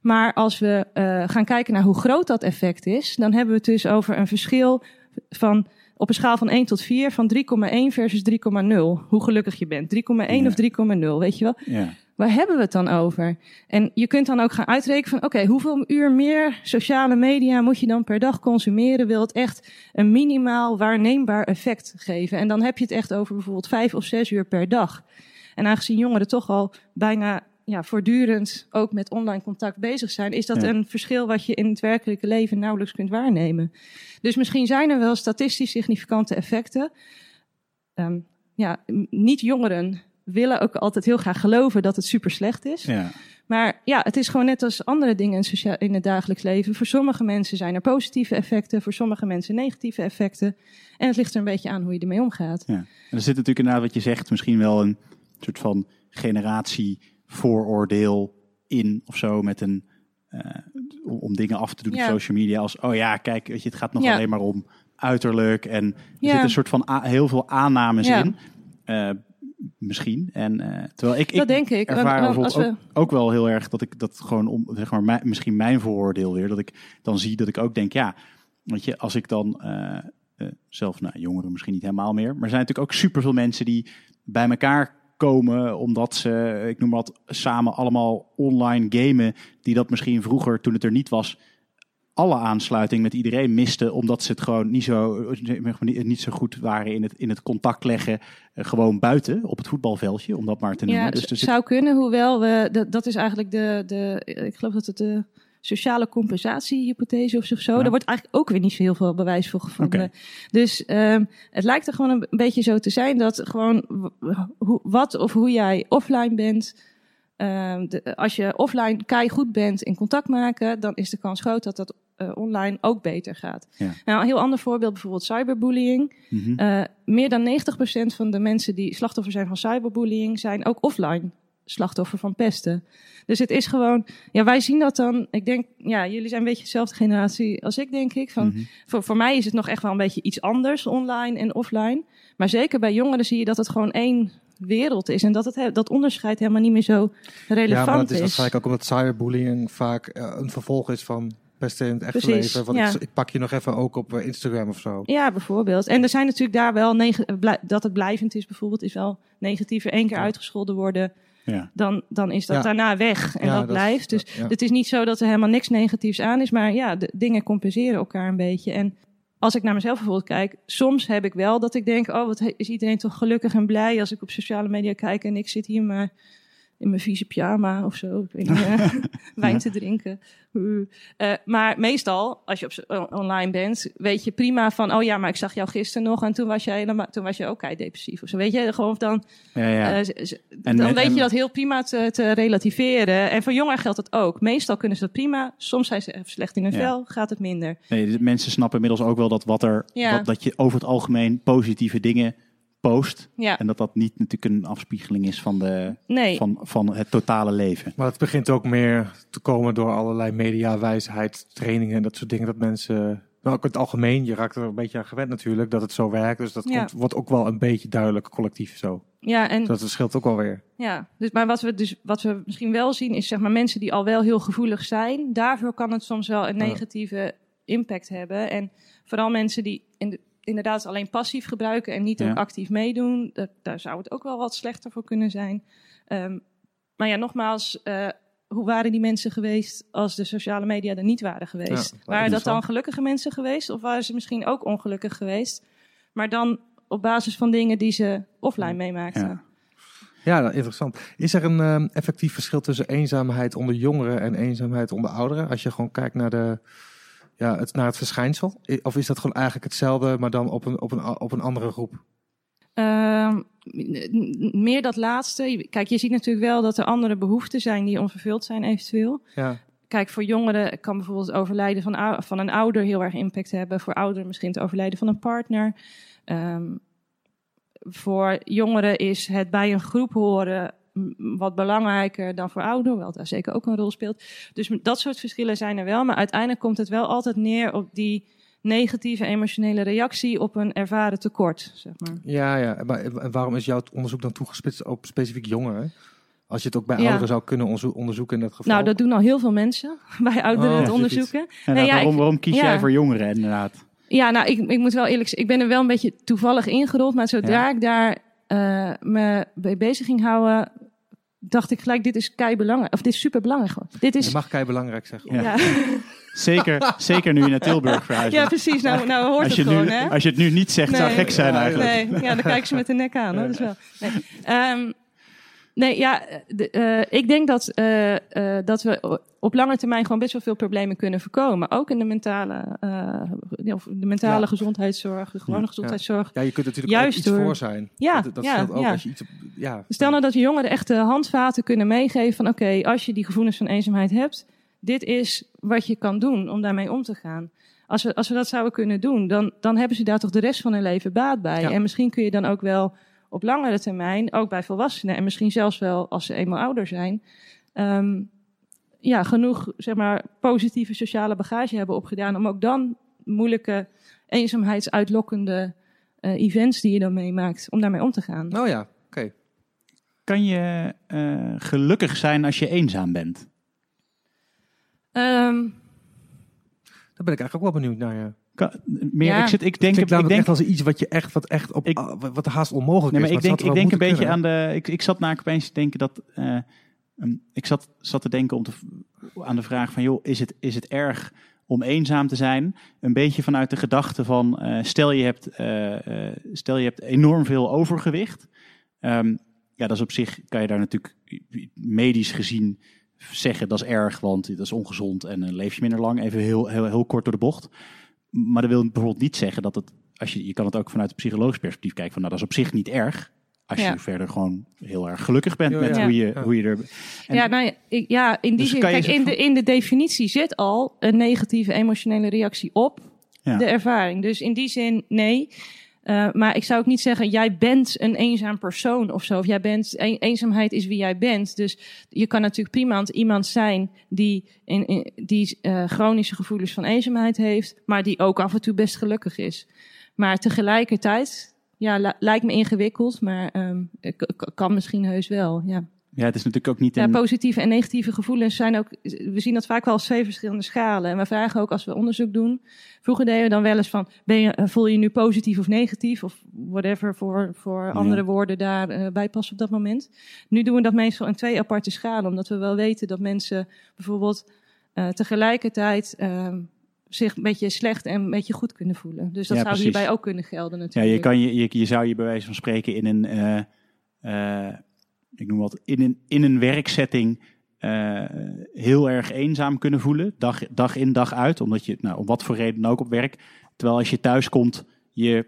Maar als we eh, gaan kijken naar hoe groot dat effect is, dan hebben we het dus over een verschil van op een schaal van 1 tot 4 van 3,1 versus 3,0. Hoe gelukkig je bent. 3,1 Ja. of 3,0, weet je wel? Ja. Waar hebben we het dan over? En je kunt dan ook gaan uitrekenen van, oké, hoeveel uur meer sociale media moet je dan per dag consumeren? Wil het echt een minimaal waarneembaar effect geven? En dan heb je het echt over bijvoorbeeld vijf of zes uur per dag. En aangezien jongeren toch al bijna ja, voortdurend ook met online contact bezig zijn, is dat Ja. een verschil wat je in het werkelijke leven nauwelijks kunt waarnemen. Dus misschien zijn er wel statistisch significante effecten. Ehm, ja, niet jongeren willen ook altijd heel graag geloven dat het super slecht is. Ja. Maar ja, het is gewoon net als andere dingen in, het dagelijks leven. Voor sommige mensen zijn er positieve effecten, voor sommige mensen negatieve effecten. En het ligt er een beetje aan hoe je ermee omgaat. Ja. En er zit natuurlijk inderdaad wat je zegt, misschien wel een soort van generatievooroordeel in of zo met een eh, om, dingen af te doen Ja. op social media. Als, oh ja, kijk, weet je, het gaat nog Ja. alleen maar om uiterlijk. En er zitten een soort van heel veel aannames in. Eh, misschien. En eh, terwijl ik, ik dat denk ik. Want- ervaar want bijvoorbeeld als we, ook, ook wel heel erg dat ik dat gewoon om, zeg maar, mijn- misschien mijn vooroordeel weer, dat ik dan zie dat ik ook denk, ja, weet je, als ik dan eh, eh, zelf, nou, jongeren misschien niet helemaal meer, maar er zijn natuurlijk ook superveel mensen die bij elkaar komen omdat ze, ik noem wat, samen allemaal online gamen, die dat misschien vroeger, toen het er niet was, alle aansluiting met iedereen misten, omdat ze het gewoon niet zo, niet, niet zo goed waren in het, in het contact leggen, eh, gewoon buiten op het voetbalveldje, om dat maar te noemen. ja, dus het zou kunnen, hoewel we, dat, dat is eigenlijk de, de, ik geloof dat het de sociale compensatiehypothese of zo. Ja. Daar wordt eigenlijk ook weer niet zo heel veel bewijs voor gevonden. Dus ehm, het lijkt er gewoon een beetje zo te zijn dat gewoon hoe, wat of hoe jij offline bent. ehm, de- als je offline kei goed bent in contact maken, dan is de kans groot dat dat eh, online ook beter gaat. Ja. Nou, een heel ander voorbeeld, bijvoorbeeld cyberbullying. Mhm. Eh, meer dan 90% van de mensen die slachtoffer zijn van cyberbullying zijn ook offline slachtoffer van pesten. Dus het is gewoon, ja, wij zien dat dan. Ik denk, ja, jullie zijn een beetje dezelfde generatie als ik, denk ik. Van, Mhm. voor, voor mij is het nog echt wel een beetje iets anders, online en offline. Maar zeker bij jongeren zie je dat het gewoon één wereld is. En dat het, he- dat onderscheid helemaal niet meer zo relevant Ja, maar dat is is. waarschijnlijk ook omdat cyberbullying vaak eh, een vervolg is van pesten in het echte Precies, leven. Want ja. ik, ik pak je nog even ook op eh, Instagram of zo. Ja, bijvoorbeeld. En er zijn natuurlijk daar wel dat het blijvend is, bijvoorbeeld, is wel negatiever. Eén keer Ja. uitgescholden worden, Ja. dan, dan is dat Ja. daarna weg. En Ja, dat dat blijft. Dus ja. het is niet zo dat er helemaal niks negatiefs aan is. Maar ja, de dingen compenseren elkaar een beetje. En als ik naar mezelf bijvoorbeeld kijk, soms heb ik wel dat ik denk: oh, wat is iedereen toch gelukkig en blij als ik op sociale media kijk en ik zit hier maar in mijn vieze pyjama of zo. Ik weet niet, [LAUGHS] eh, wijn te drinken. Uh. Eh, maar meestal, als je op, online bent, weet je prima van: oh ja, maar ik zag jou gisteren nog en toen was jij, helemaal- toen was je ook depressief of zo. Weet je, gewoon dan Ja, ja. En- dan en- weet en- je dat heel prima te, te relativeren. En voor jongeren geldt dat ook. Meestal kunnen ze dat prima. Soms zijn ze slecht in hun vel, gaat het minder. Nee, mensen snappen inmiddels ook wel dat wat er, Ja. wat, dat je over het algemeen positieve dingen post. Ja, En dat dat niet natuurlijk een afspiegeling is van, de, nee. van, van het totale leven. Maar het begint ook meer te komen door allerlei mediawijsheid, trainingen en dat soort dingen. Dat mensen, nou ook in het algemeen, je raakt er een beetje aan gewend natuurlijk, dat het zo werkt. Dus dat Ja. komt, wordt ook wel een beetje duidelijk collectief zo. Ja, en Dat scheelt ook wel weer. Ja, dus, maar wat we, dus, wat we misschien wel zien is zeg maar mensen die al wel heel gevoelig zijn. Daarvoor kan het soms wel een negatieve impact hebben. En vooral mensen die in de, inderdaad alleen passief gebruiken en niet Ja. ook actief meedoen. dat- daar zou het ook wel wat slechter voor kunnen zijn. Ehm, maar ja, nogmaals, eh, hoe waren die mensen geweest als de sociale media er niet waren geweest? Ja, waren dat dan gelukkige mensen geweest of waren ze misschien ook ongelukkig geweest? Maar dan op basis van dingen die ze offline meemaakten. Ja. Ja, nou, interessant. Is er een ehm, effectief verschil tussen eenzaamheid onder jongeren en eenzaamheid onder ouderen? Als je gewoon kijkt naar, de, ja, het, naar het verschijnsel? Of is dat gewoon eigenlijk hetzelfde, maar dan op een, op een, op een andere groep? Ehm, meer dat laatste. Kijk, je ziet natuurlijk wel dat er andere behoeften zijn die onvervuld zijn eventueel. Ja, Kijk, voor jongeren kan bijvoorbeeld het overlijden van, van een ouder heel erg impact hebben. Voor ouderen misschien het overlijden van een partner. Ehm, voor jongeren is het bij een groep horen wat belangrijker dan voor ouderen, hoewel daar zeker ook een rol speelt. Dus dat soort verschillen zijn er wel, maar uiteindelijk komt het wel altijd neer op die negatieve emotionele reactie op een ervaren tekort, zeg maar. ja, ja. Maar en waarom is jouw onderzoek dan toegespitst op specifiek jongeren? Als je het ook bij Ja. ouderen zou kunnen onderzo- onderzoeken in dat geval. Nou, dat doen al heel veel mensen [LAUGHS] bij ouderen Oh, het ja, onderzoeken. En Nee, ja, waarom, waarom kies ja. jij voor jongeren inderdaad? Ja, nou, ik, ik moet wel eerlijk zeggen, ik ben er wel een beetje toevallig ingerold. Maar zodra Ja. ik daar eh, me mee bezig ging houden, dacht ik gelijk, dit is kei belangrijk. Of dit is super belangrijk. Dit is. Je mag kei belangrijk zeggen. Ja. Ja. [LAUGHS] Zeker, zeker nu je naar Tilburg verhuist. ja, precies. Nou, nou hoort als, het je gewoon, nu, hè? als je het nu niet zegt, zou Nee. gek zijn eigenlijk. Nee, ja, dan kijken ze met de nek aan. Hoor. Dat is wel. Nee. Ehm, nee, ja, de, eh, ik denk dat, eh, eh, dat we op lange termijn gewoon best wel veel problemen kunnen voorkomen. Ook in de mentale, eh, of de mentale Ja. gezondheidszorg, de gewone Ja. gezondheidszorg. Ja, je kunt natuurlijk Juist ook iets door- voor zijn. Ja, dat dat scheelt ook als je iets... Ja, Stel nou dat je jongeren echt de handvaten kunnen meegeven van oké, als je die gevoelens van eenzaamheid hebt, dit is wat je kan doen om daarmee om te gaan. Als we, als we dat zouden kunnen doen, dan, dan hebben ze daar toch de rest van hun leven baat bij. En misschien kun je dan ook wel op langere termijn, ook bij volwassenen en misschien zelfs wel als ze eenmaal ouder zijn, ehm, ja, genoeg zeg maar, positieve sociale bagage hebben opgedaan om ook dan moeilijke eenzaamheidsuitlokkende eh, events die je dan meemaakt, om daarmee om te gaan. Oh ja, oké. Kan je eh, gelukkig zijn als je eenzaam bent? Ehm, Daar ben ik eigenlijk ook wel benieuwd naar. Ja. Meer, Ja. ik, zit, ik Ik denk, denk ik denk, echt als iets wat je echt, wat echt op, Ik- ah, wat- haast onmogelijk Nee, maar is. ik denk, ik denk een beetje aan de. Ik, ik zat namelijk opeens te denken dat. eh, ehm, ik zat, zat te denken om te, aan de vraag van: joh, is het, is het erg om eenzaam te zijn? Een beetje vanuit de gedachte van: eh, stel, je hebt, eh, eh, stel je hebt enorm veel overgewicht. Ehm, ja, dat is op zich, kan je daar natuurlijk medisch gezien zeggen dat is erg, want dat is ongezond en leef je minder lang. Even heel, heel, heel kort door de bocht. Maar dat wil bijvoorbeeld niet zeggen dat het, als je, je kan het ook vanuit het psychologisch perspectief kijken, van nou dat is op zich niet erg. Als Ja. je verder gewoon heel erg gelukkig bent Ja, met ja. Hoe, je, hoe je er. En- ja, nou ja, ik- ja, in die Dus zin, kijk, in van- de, in de definitie zit al een negatieve emotionele reactie op Ja. de ervaring. Dus in die zin, nee. Eh, maar ik zou ook niet zeggen, jij bent een eenzaam persoon of zo. Of jij bent, een, eenzaamheid is wie jij bent. Dus je kan natuurlijk prima iemand zijn die, in, die eh, chronische gevoelens van eenzaamheid heeft, maar die ook af en toe best gelukkig is. Maar tegelijkertijd, ja, li- lijkt me ingewikkeld, maar k- kan misschien heus wel. Ja. Ja, het is natuurlijk ook niet Ja, positieve en negatieve gevoelens zijn ook. We zien dat vaak wel als twee verschillende schalen. En we vragen ook als we onderzoek doen. Vroeger deden we dan wel eens van: ben je, voel je je nu positief of negatief? Of whatever voor, voor andere woorden daarbij bij passen op dat moment. Nu doen we dat meestal in twee aparte schalen. Omdat we wel weten dat mensen bijvoorbeeld eh, tegelijkertijd. ehm, zich een beetje slecht en een beetje goed kunnen voelen. Dus dat Ja, zou precies. hierbij ook kunnen gelden ja, natuurlijk. je, kan je, je, je zou je bij wijze van spreken in een. Ik noem wat. In een, in een werksetting. eh, heel erg eenzaam kunnen voelen. Dag, dag in, dag uit. Omdat je, nou, om wat voor reden ook op werk. Terwijl als je thuis komt, je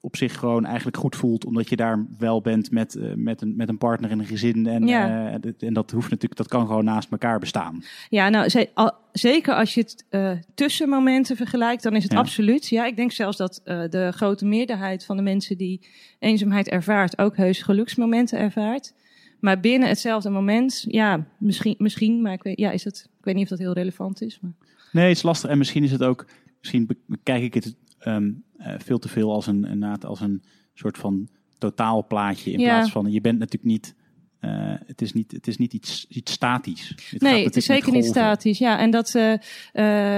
op zich gewoon eigenlijk goed voelt. Omdat je daar wel bent met, eh, met, een, met een partner en een gezin. En, Ja. eh, dat- en dat hoeft natuurlijk, dat kan gewoon naast elkaar bestaan. Ja, nou, ze- al- zeker als je het eh, tussenmomenten vergelijkt, dan is het Ja. absoluut. Ja, ik denk zelfs dat eh, de grote meerderheid van de mensen die eenzaamheid ervaart, ook heus geluksmomenten ervaart. Maar binnen hetzelfde moment, ja, misschien, misschien maar ik weet, ja, is dat, ik weet niet of dat heel relevant is. Maar. Nee, het is lastig. En misschien is het ook, misschien be- bekijk ik het ehm, eh, veel te veel als een, inderdaad als een soort van totaalplaatje. In Ja. plaats van, je bent natuurlijk niet, eh, het is niet, het is niet iets, iets statisch. Het Nee, het is zeker niet statisch. Ja, en dat eh,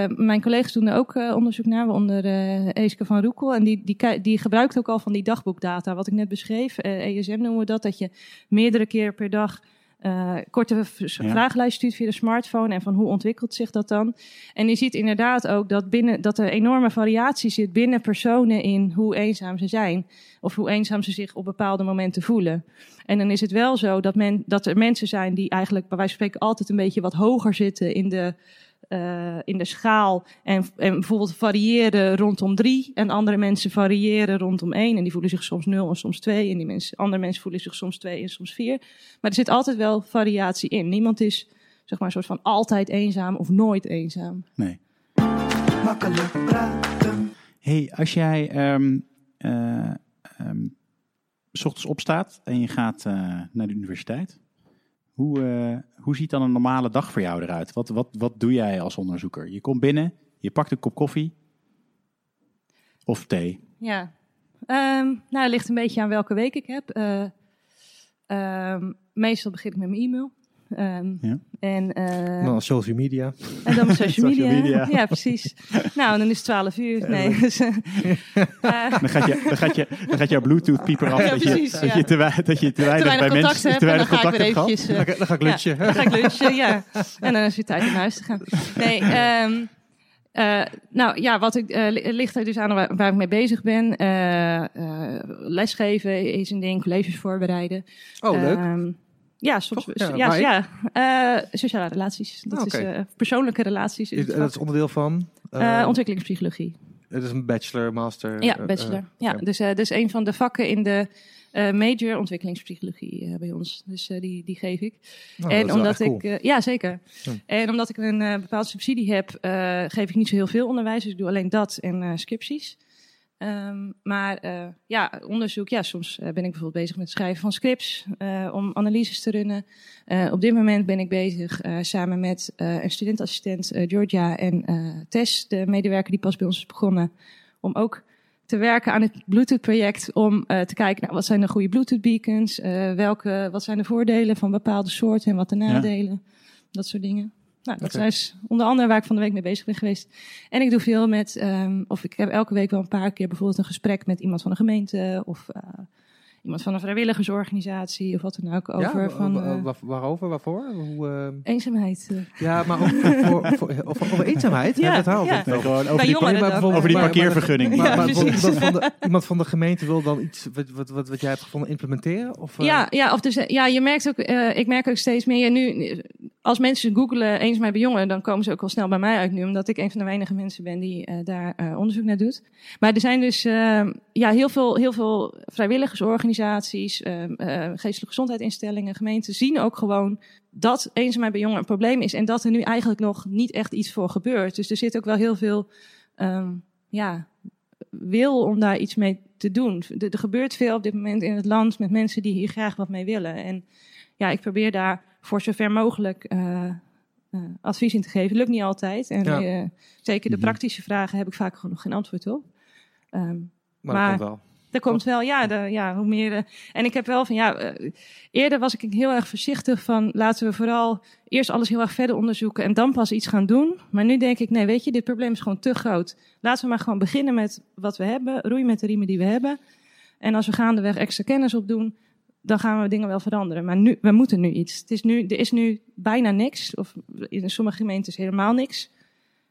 mijn collega's doen er ook onderzoek naar, onder uh, Eeske van Roekel. En die, die, die gebruikt ook al van die dagboekdata, wat ik net beschreef. ESM noemen we dat, dat je meerdere keer per dag eh, korte Ja. vragenlijst stuurt via de smartphone. En van hoe ontwikkelt zich dat dan? En je ziet inderdaad ook dat, binnen, dat er enorme variatie zit binnen personen in hoe eenzaam ze zijn. Of hoe eenzaam ze zich op bepaalde momenten voelen. En dan is het wel zo dat, men, dat er mensen zijn die eigenlijk bij wijze van spreken altijd een beetje wat hoger zitten in de, eh, in de schaal. En, en bijvoorbeeld variëren rondom drie. En andere mensen variëren rondom één. En die voelen zich soms nul en soms twee. En die mensen, andere mensen voelen zich soms twee en soms vier. Maar er zit altijd wel variatie in. Niemand is zeg maar een soort van altijd eenzaam of nooit eenzaam. Nee. Makkelijk praten. hey, als jij ehm eh, ehm, s ochtends opstaat en je gaat eh, naar de universiteit, hoe, eh, hoe ziet dan een normale dag voor jou eruit? Wat, wat, wat doe jij als onderzoeker? Je komt binnen, je pakt een kop koffie of thee. Ja. Ehm, nou, het ligt een beetje aan welke week ik heb. Eh, ehm, meestal begin ik met mijn e-mail. Ehm, Ja. En, eh, Dan social media. en dan mijn [LAUGHS] social media. Social media. Ja, precies. Nou, dan is het 12 uur. Nee. Dus, [LAUGHS] eh, [LAUGHS] Dan gaat, je, dan gaat, je, dan gaat jouw Bluetooth-pieper af Ja, dat, je, precies, dat, je te, dat je te weinig, weinig bij contact mensen heb te en weinig dan ga ik contact weer hebt eventjes... eh, Dan ga, dan ga ik lunchen. Ja, dan ga ik lunchen, ja. En dan is het tijd om naar huis te gaan. Nee, ehm, eh, nou ja, wat ik, eh, li- ligt er dus aan waar, waar ik mee bezig ben. Eh, eh, lesgeven is een ding, colleges voorbereiden. Oh, leuk. Ja, soms. Toch? Ja, Ja, eh, sociale relaties. Dat Ah, is eh, persoonlijke relaties. is het dat is onderdeel van? eh, Eh, ontwikkelingspsychologie. het is een bachelor, master. Ja, eh, bachelor. eh, ja, dus, eh dus een van de vakken in de eh, major ontwikkelingspsychologie eh, bij ons. Dus eh, die, die geef ik. Nou, en omdat ik, cool. eh, ja zeker. En omdat ik een eh, bepaalde subsidie heb, eh, geef ik niet zo heel veel onderwijs. Dus ik doe alleen dat en eh, scripties. Ehm, maar eh, ja, onderzoek, ja, soms eh, ben ik bijvoorbeeld bezig met het schrijven van scripts eh, om analyses te runnen. Op dit moment ben ik bezig samen met een studentassistent Georgia en Tess, de medewerker die pas bij ons is begonnen, om ook te werken aan het Bluetooth-project om te kijken naar wat zijn de goede Bluetooth-beacons, welke, wat zijn de voordelen van bepaalde soorten en wat de Ja. nadelen, dat soort dingen. Nou, dat is onder andere waar ik van de week mee bezig ben geweest. En ik doe veel met, ehm, of ik heb elke week wel een paar keer bijvoorbeeld een gesprek met iemand van de gemeente of eh, iemand van een vrijwilligersorganisatie of wat dan ook over ja, van eh, wa- waarover, waarvoor? Hoe, eh, eenzaamheid. eh. ja, maar ook voor, voor, over, over eenzaamheid? Ja, Ja, dat ja. wel. gewoon over die, maar over maar- parkeervergunning. Maar, iemand, van de, iemand van de gemeente wil dan iets wat, wat, wat, wat jij hebt gevonden implementeren? Of, eh, Ja, ja, of dus, ja, je merkt ook, eh, ik merk ook steeds meer nu, als mensen googelen eenzaamheid bij jongeren, dan komen ze ook wel snel bij mij uit nu, omdat ik een van de weinige mensen ben die eh, daar eh, onderzoek naar doet. Maar er zijn dus eh, ja, heel, veel, heel veel vrijwilligersorganisaties, eh, eh, geestelijke gezondheidsinstellingen, gemeenten zien ook gewoon dat eenzaamheid bij jongeren een probleem is en dat er nu eigenlijk nog niet echt iets voor gebeurt. Dus er zit ook wel heel veel ehm, ja, wil om daar iets mee te doen. Er gebeurt veel op dit moment in het land met mensen die hier graag wat mee willen. En ja, ik probeer daar voor zover mogelijk eh, eh, advies in te geven. Lukt niet altijd. En Ja. eh, zeker de Mhm. praktische vragen heb ik vaak gewoon nog geen antwoord op. Ehm, Maar, Maar- dat komt wel. er komt wel, ja, de, ja, hoe meer. en ik heb wel van, ja, eerder was ik heel erg voorzichtig van, laten we vooral eerst alles heel erg verder onderzoeken en dan pas iets gaan doen. Maar nu denk ik, nee, weet je, dit probleem is gewoon te groot. Laten we maar gewoon beginnen met wat we hebben, roeien met de riemen die we hebben. En als we gaandeweg extra kennis opdoen, dan gaan we dingen wel veranderen. Maar nu, we moeten nu iets. Het is nu, er is nu bijna niks, of in sommige gemeentes helemaal niks.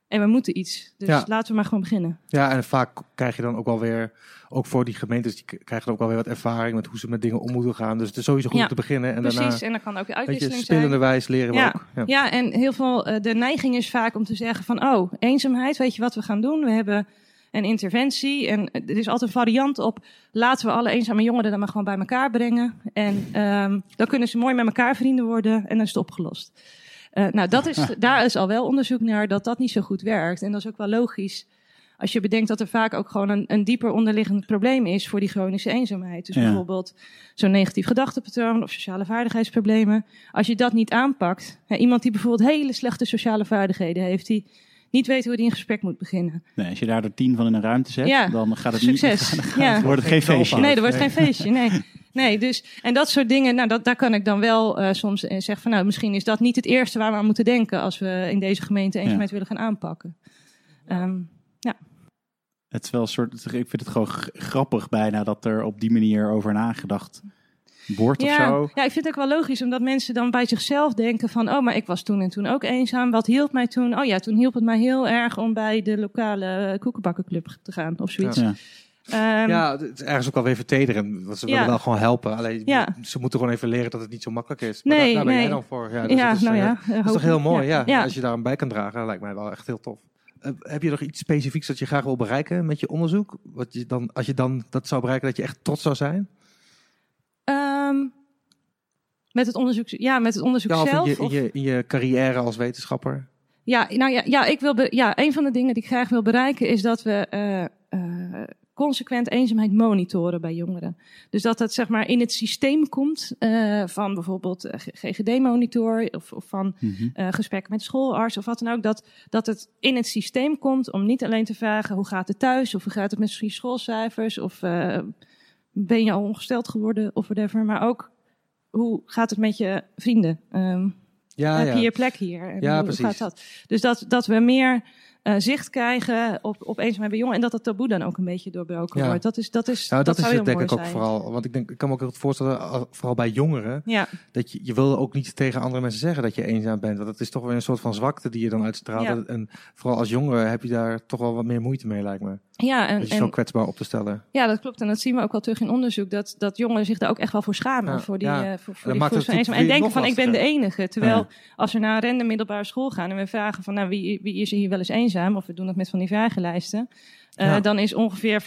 En we moeten iets. Dus Ja. laten we maar gewoon beginnen. Ja, en vaak krijg je dan ook wel weer, ook voor die gemeentes, die krijgen dan ook wel weer wat ervaring met hoe ze met dingen om moeten gaan. Dus het is sowieso goed Ja, om te beginnen. En Precies, daarna, en dan kan ook je, uitwisseling zijn. spelende wijs leren we Ja. ook. Ja. Ja, en heel veel, eh, de neiging is vaak om te zeggen van, oh, eenzaamheid, weet je wat we gaan doen? We hebben een interventie en er is altijd een variant op, laten we alle eenzame jongeren dan maar gewoon bij elkaar brengen. En ehm, dan kunnen ze mooi met elkaar vrienden worden en dan is het opgelost. Eh, nou, dat is, daar is al wel onderzoek naar dat dat niet zo goed werkt. En dat is ook wel logisch. Als je bedenkt dat er vaak ook gewoon een, een dieper onderliggend probleem is voor die chronische eenzaamheid. Dus Ja. bijvoorbeeld zo'n negatief gedachtepatroon of sociale vaardigheidsproblemen. Als je dat niet aanpakt, hè, iemand die bijvoorbeeld hele slechte sociale vaardigheden heeft, die niet weet hoe hij een gesprek moet beginnen. Nee, als je daar er tien van in een ruimte zet, Ja, dan gaat het Succes. niet. [LAUGHS] Dan Ja. wordt het geen feestje. Nee, er wordt Nee. geen feestje. Nee. [LAUGHS] Nee, dus, en dat soort dingen, nou, dat, daar kan ik dan wel eh, soms eh, zeggen van, nou, misschien is dat niet het eerste waar we aan moeten denken als we in deze gemeente eenzaamheid willen gaan aanpakken. Ehm, Het is wel een soort. Ik vind het gewoon grappig bijna dat er op die manier over nagedacht wordt of ja, zo. ja, ik vind het ook wel logisch, omdat mensen dan bij zichzelf denken van, oh, maar ik was toen en toen ook eenzaam. Wat hielp mij toen? Oh ja, toen hielp het mij heel erg om bij de lokale eh, koekenbakkenclub te gaan of zoiets. Ja. Ehm, Ja, het is ergens ook wel weer vertederend. Want ze willen Ja. wel gewoon helpen. Alleen Ja. ze moeten gewoon even leren dat het niet zo makkelijk is. Maar Nee, daar, daar ben nee. jij dan voor. Ja, dus ja, dat is, nou eh, ja. Dat is toch heel mooi, ja. ja. Als je daar aan bij kan dragen, lijkt mij wel echt heel tof. Eh, heb je nog iets specifieks dat je graag wil bereiken met je onderzoek? Wat je dan, als je dan dat zou bereiken, dat je echt trots zou zijn? Ehm, met het onderzoek, ja, met het onderzoek Ja, of in zelf. je, in, of- je, in je carrière als wetenschapper? Ja, nou ja, ja, ik wil be- ja, een van de dingen die ik graag wil bereiken is dat we eh, eh, consequent eenzaamheid monitoren bij jongeren. Dus dat dat zeg maar in het systeem komt eh, van bijvoorbeeld GGD-monitor of, of van Mhm. gesprekken met schoolarts of wat dan ook. Dat, dat het in het systeem komt om niet alleen te vragen hoe gaat het thuis of hoe gaat het met je schoolcijfers of ben je al ongesteld geworden of whatever. Maar ook hoe gaat het met je vrienden? Ehm, Ja, heb ja. je je plek hier? En Ja, hoe precies. gaat dat? Dus dat, dat we meer eh, zicht krijgen op, op eenzaamheid bij jongeren. En dat het taboe dan ook een beetje doorbroken Ja. wordt. Dat is, dat is, Nou, dat, zou is het denk ik ook zijn. vooral. Want ik, denk, ik kan me ook goed voorstellen, al- vooral bij jongeren, Ja, dat je, je wil ook niet tegen andere mensen zeggen dat je eenzaam bent. Want dat is toch weer een soort van zwakte die je dan uitstraalt. Ja. En vooral als jongere heb je daar toch wel wat meer moeite mee, lijkt me. ja, en, Dat je zo en, kwetsbaar op te stellen. ja, dat klopt. En dat zien we ook wel terug in onderzoek. Dat, dat jongeren zich daar ook echt wel voor schamen. Ja, voor die, ja. eh, voor, voor die maakt gevoel het van eenzaamheid. En denken van ik ben de enige. Terwijl Ja. als we naar een random middelbare school gaan. En we vragen van nou, wie, wie is er hier wel eens eenzaam? Of we doen dat met van die vragenlijsten. Ja. Dan is ongeveer 50%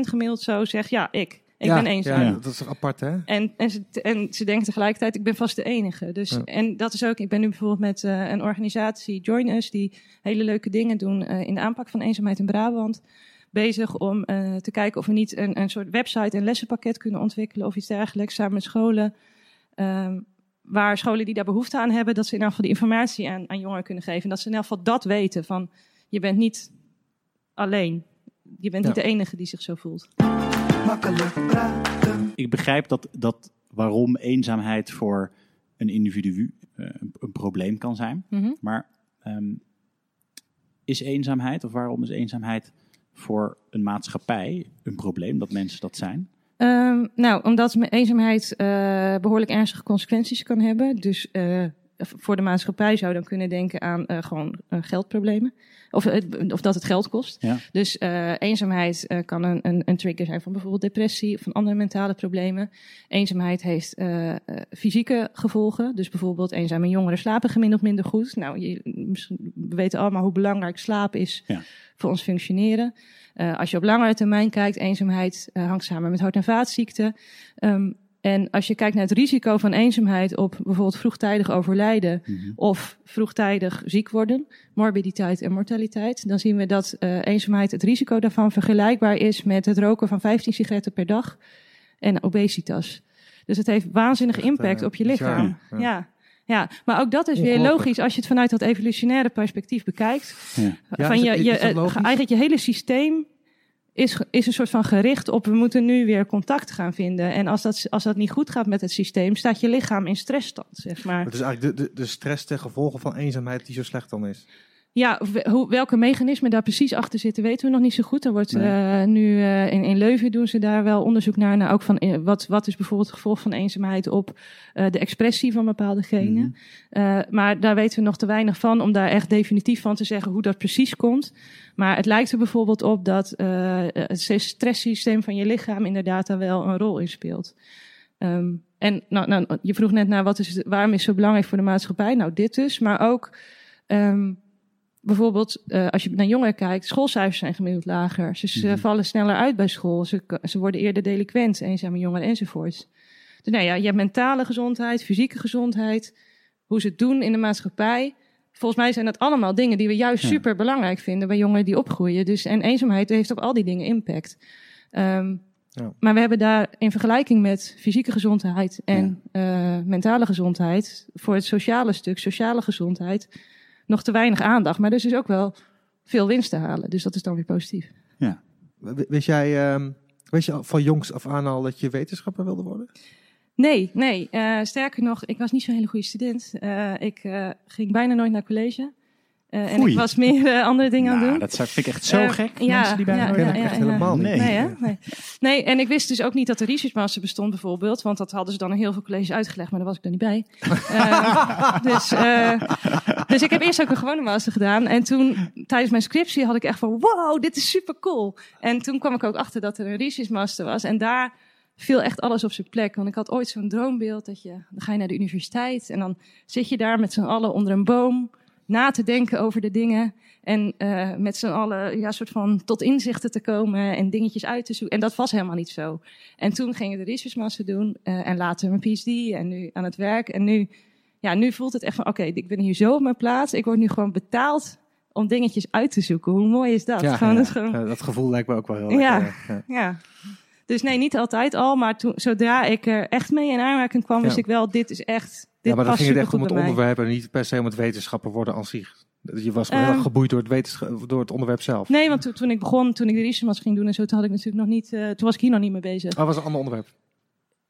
gemiddeld zo zegt ja, ik. Ik ja, ben eenzaam. Ja, dat is toch apart, hè? En, en, ze, en ze denken tegelijkertijd, ik ben vast de enige. Dus, Ja. En dat is ook, ik ben nu bijvoorbeeld met eh, een organisatie, Join Us, die hele leuke dingen doen eh, in de aanpak van eenzaamheid in Brabant. bezig om te kijken of we niet een, een soort website en lessenpakket kunnen ontwikkelen of iets dergelijks samen met scholen. Ehm, waar scholen die daar behoefte aan hebben, dat ze in ieder geval die informatie aan, aan jongeren kunnen geven. En dat ze in ieder geval dat weten van je bent niet alleen. Je bent niet de enige die zich zo voelt. Makkelijk praten. Ik begrijp dat, dat waarom eenzaamheid voor een individu eh, een, een probleem kan zijn. Mhm. Maar ehm, is eenzaamheid, of waarom is eenzaamheid voor een maatschappij een probleem dat mensen dat zijn? Ehm, nou, omdat eenzaamheid eh, behoorlijk ernstige consequenties kan hebben. Dus eh, voor de maatschappij zou dan kunnen denken aan eh, gewoon eh, geldproblemen. Of, het- of dat het geld kost. Ja. Dus eh, eenzaamheid eh, kan een, een, een trigger zijn van bijvoorbeeld depressie of van andere mentale problemen. Eenzaamheid heeft eh, eh, fysieke gevolgen. Dus bijvoorbeeld eenzame jongeren slapen gemiddeld minder goed. Nou, je, we weten allemaal hoe belangrijk slaap is Ja. voor ons functioneren. Eh, als je op langere termijn kijkt, eenzaamheid eh, hangt samen met hart- en vaatziekten. Ehm, en als je kijkt naar het risico van eenzaamheid op bijvoorbeeld vroegtijdig overlijden of vroegtijdig ziek worden, morbiditeit en mortaliteit, dan zien we dat eh, eenzaamheid, het risico daarvan vergelijkbaar is met het roken van 15 sigaretten per dag en obesitas. Dus het heeft waanzinnige impact eh, op je lichaam. ja. Ja. Ja. maar ook dat is weer logisch als je het vanuit dat evolutionaire perspectief bekijkt. Ja. Ja, van is je, het- je, eh, eigenlijk je hele systeem is, is een soort van gericht op we moeten nu weer contact gaan vinden. En als dat, als dat niet goed gaat met het systeem, staat je lichaam in stressstand, zeg maar. Het is eigenlijk de, de, de stress ten gevolge van eenzaamheid die zo slecht dan is. Ja, welke mechanismen daar precies achter zitten, weten we nog niet zo goed. Er wordt Nee. eh, nu eh, in, in Leuven doen ze daar wel onderzoek naar. naar ook van eh, wat, wat is bijvoorbeeld het gevolg van eenzaamheid op de expressie van bepaalde genen. Mhm. Maar daar weten we nog te weinig van om daar echt definitief van te zeggen hoe dat precies komt. Maar het lijkt er bijvoorbeeld op dat het stresssysteem van je lichaam inderdaad daar wel een rol in speelt. Ehm, en nou, nou, je vroeg net naar wat is, het- waarom is het zo belangrijk voor de maatschappij? Nou, dit dus, maar ook ehm, bijvoorbeeld eh, als je naar jongeren kijkt, schoolcijfers zijn gemiddeld lager. Ze, Mhm. vallen sneller uit bij school, ze, ze worden eerder delinquent, eenzame jongeren enzovoorts. Dus nou ja, je hebt mentale gezondheid, fysieke gezondheid, hoe ze het doen in de maatschappij. Volgens mij zijn dat allemaal dingen die we juist Ja. super belangrijk vinden bij jongeren die opgroeien. Dus, en eenzaamheid heeft op al die dingen impact. Ehm, Ja. Maar we hebben daar in vergelijking met fysieke gezondheid en eh, mentale gezondheid, voor het sociale stuk, sociale gezondheid, nog te weinig aandacht. Maar er is dus ook wel veel winst te halen. Dus dat is dan weer positief. We- Wist jij, ehm, wist je al van jongs af aan al dat je wetenschapper wilde worden? Nee, nee. eh, sterker nog, ik was niet zo'n hele goede student. Eh, ik eh, ging bijna nooit naar college. Eh, en ik was meer eh, andere dingen aan het Nou, doen. dat vind ik echt zo Eh, gek. ja, mensen die ja, ja, ja, echt helemaal niet. Nee. Nee, hè? Nee. nee, en ik wist dus ook niet dat de research master bestond bijvoorbeeld. Want dat hadden ze dan in heel veel colleges uitgelegd, maar daar was ik er niet bij. Eh, dus, eh, dus ik heb eerst ook een gewone master gedaan. En toen, tijdens mijn scriptie, had ik echt van, wow, dit is super cool. En toen kwam ik ook achter dat er een research master was. En daar viel echt alles op zijn plek. Want ik had ooit zo'n droombeeld dat je, dan ga je naar de universiteit. En dan zit je daar met z'n allen onder een boom na te denken over de dingen. En eh, met z'n allen ja, soort van tot inzichten te komen en dingetjes uit te zoeken. En dat was helemaal niet zo. En toen ging ik de research master doen eh, en later mijn PhD en nu aan het werk. En nu, ja, nu voelt het echt van, oké, ik ben hier zo op mijn plaats. Ik word nu gewoon betaald om dingetjes uit te zoeken. Hoe mooi is dat? gewoon, dat gewoon, Ja, dat gevoel lijkt me ook wel heel Ja. lekker. Ja. ja. Dus nee, niet altijd al, maar toen, zodra ik er echt mee in aanraking kwam, Ja. wist ik wel, dit is echt, Ja, maar dan ging het echt om het onderwerp en niet per se om het wetenschapper worden aan zich. Je was gewoon heel Ehm. erg geboeid door het, wetenschap, door het onderwerp zelf. Nee, want toen, ik begon, toen ik de master ging doen en zo, toen had ik natuurlijk nog niet, eh, toen was ik hier nog niet mee bezig. Oh, dat was een ander onderwerp.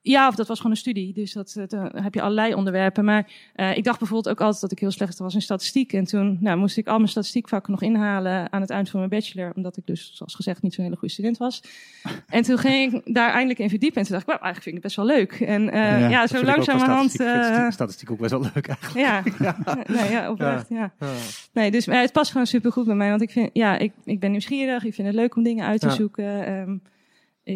Ja, of dat was gewoon een studie. Dus dat, eh, dan heb je allerlei onderwerpen. Maar eh, ik dacht bijvoorbeeld ook altijd dat ik heel slecht was in statistiek. En toen nou, moest ik al mijn statistiekvakken nog inhalen aan het eind van mijn bachelor. Omdat ik dus, zoals gezegd, niet zo'n hele goede student was. [LAUGHS] En toen ging ik daar eindelijk in verdiepen. En toen dacht ik, well, eigenlijk vind ik het best wel leuk. En eh, Ja, ja, zo langzamerhand... Statistiek, sti- statistiek ook best wel leuk eigenlijk. ja, [LAUGHS] nee, ja, oprecht, ja. Ja. Nee, dus het past gewoon supergoed bij mij. Want ik vind, ja, ik, ik ben nieuwsgierig. Ik vind het leuk om dingen uit te Ja. zoeken. Ehm,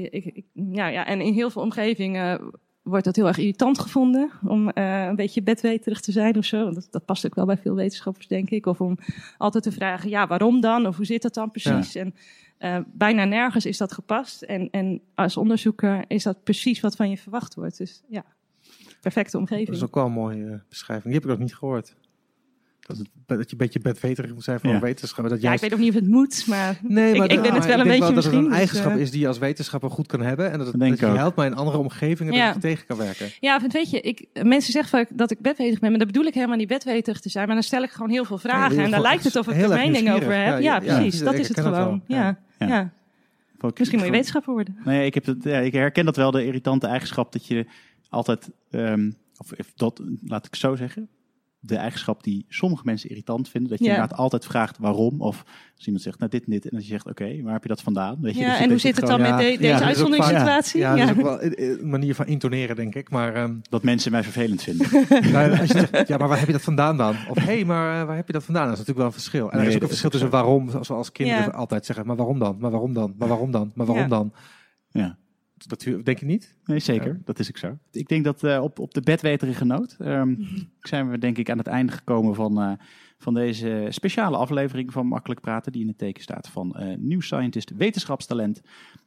ik, ja, ja, en in heel veel omgevingen wordt dat heel erg irritant gevonden. Om eh, een beetje bedweterig te zijn of zo. Want Dat, dat past ook wel bij veel wetenschappers, denk ik. Of om altijd te vragen, ja, waarom dan? Of hoe zit dat dan precies? En eh, bijna nergens is dat gepast. En, en als onderzoeker is dat precies wat van je verwacht wordt. Dus ja, perfecte omgeving. Dat is ook wel een mooie eh, beschrijving. Die heb ik nog niet gehoord. Dat, het, dat je een beetje bedweterig moet zijn van Ja. wetenschap. Dat Ja, ik juist, weet ook niet of het moet, maar nee, ik, ik ben het wel een denk beetje dat het misschien. een dus, eigenschap eh, is die je als wetenschapper goed kan hebben. En dat, het, Dat je helpt bij in andere omgevingen Ja. dat je tegen kan werken. Ja, want weet je, ik, mensen zeggen vaak dat ik bedweterig ben, maar dat bedoel ik helemaal niet bedweterig te zijn. Maar dan stel ik gewoon heel veel vragen Ja, en dan lijkt het of ik er mening over heb. Ja, Ja, ja, precies, ja, dat is het gewoon. wel. Ja. Ja. Ja. Misschien moet je wetenschapper worden. Nee, ik, heb het, ja, ik herken dat wel, de irritante eigenschap dat je altijd, ehm, of of dat, laat ik zo zeggen, de eigenschap die sommige mensen irritant vinden, dat je Ja. inderdaad altijd vraagt waarom, of als iemand zegt, nou dit en dit, en dat je zegt, oké, waar heb je dat vandaan? Weet je, Ja, dus en hoe zit het dan met ja, de- deze ja, uitzonderingssituatie? Ja, Ja. dat is ook wel een- manier van intoneren, denk ik. Maar, ehm, [LAUGHS] Dat mensen mij vervelend vinden. [LAUGHS] nou, als je zegt, ja, maar waar heb je dat vandaan dan? Of hé, hey, maar eh, waar heb je dat vandaan? Dat is natuurlijk wel een verschil. En er is ook een verschil tussen waarom, zoals kinderen Ja. altijd zeggen. Maar waarom dan? Maar waarom dan? Maar waarom dan? Maar waarom Ja. dan? ja. Dat denk je niet? Nee, zeker. Ja. Dat is ook zo. Ik denk dat eh, op, op de bedweterige noot ehm, [LAUGHS] zijn we denk ik aan het einde gekomen van, eh, van deze speciale aflevering van Makkelijk Praten, die in het teken staat van eh New Scientist Wetenschapstalent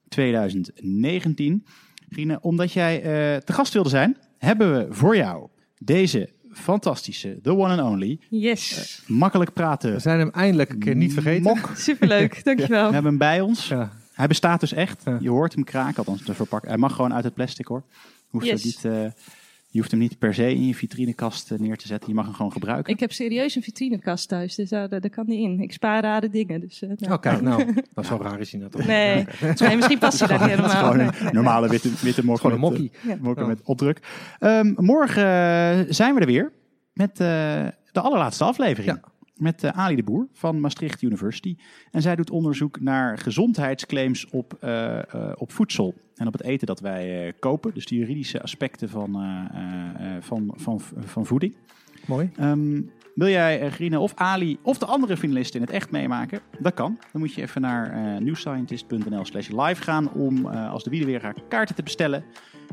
2019. Gine, omdat jij eh, te gast wilde zijn, hebben we voor jou deze fantastische, the one and only, Yes. Makkelijk Praten We zijn hem eindelijk een keer niet vergeten. mok. [LAUGHS] Superleuk, dankjewel. We hebben hem bij ons. Ja. Hij bestaat dus echt. Ja. Je hoort hem kraken, althans de verpakking. Hij mag gewoon uit het plastic hoor. Hoeft Yes. niet, eh, je hoeft hem niet per se in je vitrinekast eh, neer te zetten. Je mag hem gewoon gebruiken. Ik heb serieus een vitrinekast thuis, dus daar, daar, kan niet in. Ik spaar rare dingen. Dus, eh, nou. Oh, nou, [LAUGHS] dat is zo raar is hij toch? Nee. nee, misschien past hij daar [LAUGHS] helemaal. gewoon een nee. normale witte, witte. Gewoon een met, mokkie. eh, met opdruk. Ehm, morgen eh, zijn we er weer met eh, de allerlaatste aflevering. Ja. Met eh, Ali de Boer van Maastricht University. En zij doet onderzoek naar gezondheidsclaims op, eh, eh, op voedsel. En op het eten dat wij kopen. Dus de juridische aspecten van, van, van, van voeding. Mooi. Ehm, wil jij Grine of Ali of de andere finalisten in het echt meemaken? Dat kan. Dan moet je even naar eh newscientist.nl slash live gaan om als de wielen weer kaarten te bestellen.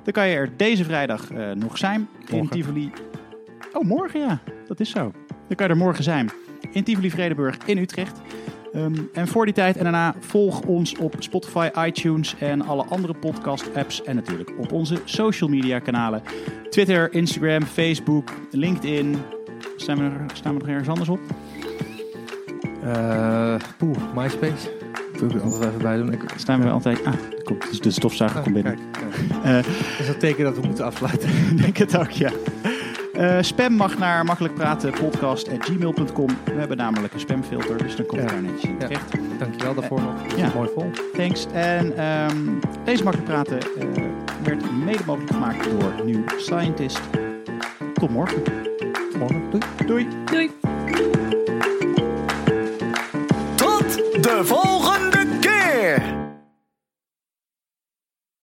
Dan kan je er deze vrijdag nog zijn in Morgen. Tivoli. Oh, morgen ja. Dat is zo. Dan kan je er morgen zijn in Tivoli Vredenburg in Utrecht. Ehm, en voor die tijd en daarna volg ons op Spotify, iTunes en alle andere podcast apps. En natuurlijk op onze social media kanalen. Twitter, Instagram, Facebook, LinkedIn. Staan we, er, staan we nog ergens anders op? Eh Poeh, MySpace. Dat wil ik er altijd even bij doen. Ik, Staan we altijd... Ah, komt, dus de stofzuiger Ah, komt binnen. kijk, Eh. Dat is een teken dat we moeten afsluiten. [LAUGHS] Denk het ook, ja. Eh, spam mag naar makkelijkpratenpodcast.gmail.com. We hebben namelijk een spamfilter, dus dan komt Ja. daar netjes in Ja. terecht. Dankjewel daarvoor nog. Ja. mooi vol. Thanks. En ehm, deze Makkelijk Praten eh, werd mede mogelijk gemaakt door New Scientist. Tot morgen. Tot morgen. Doei. Doei. Doei. Tot de volgende!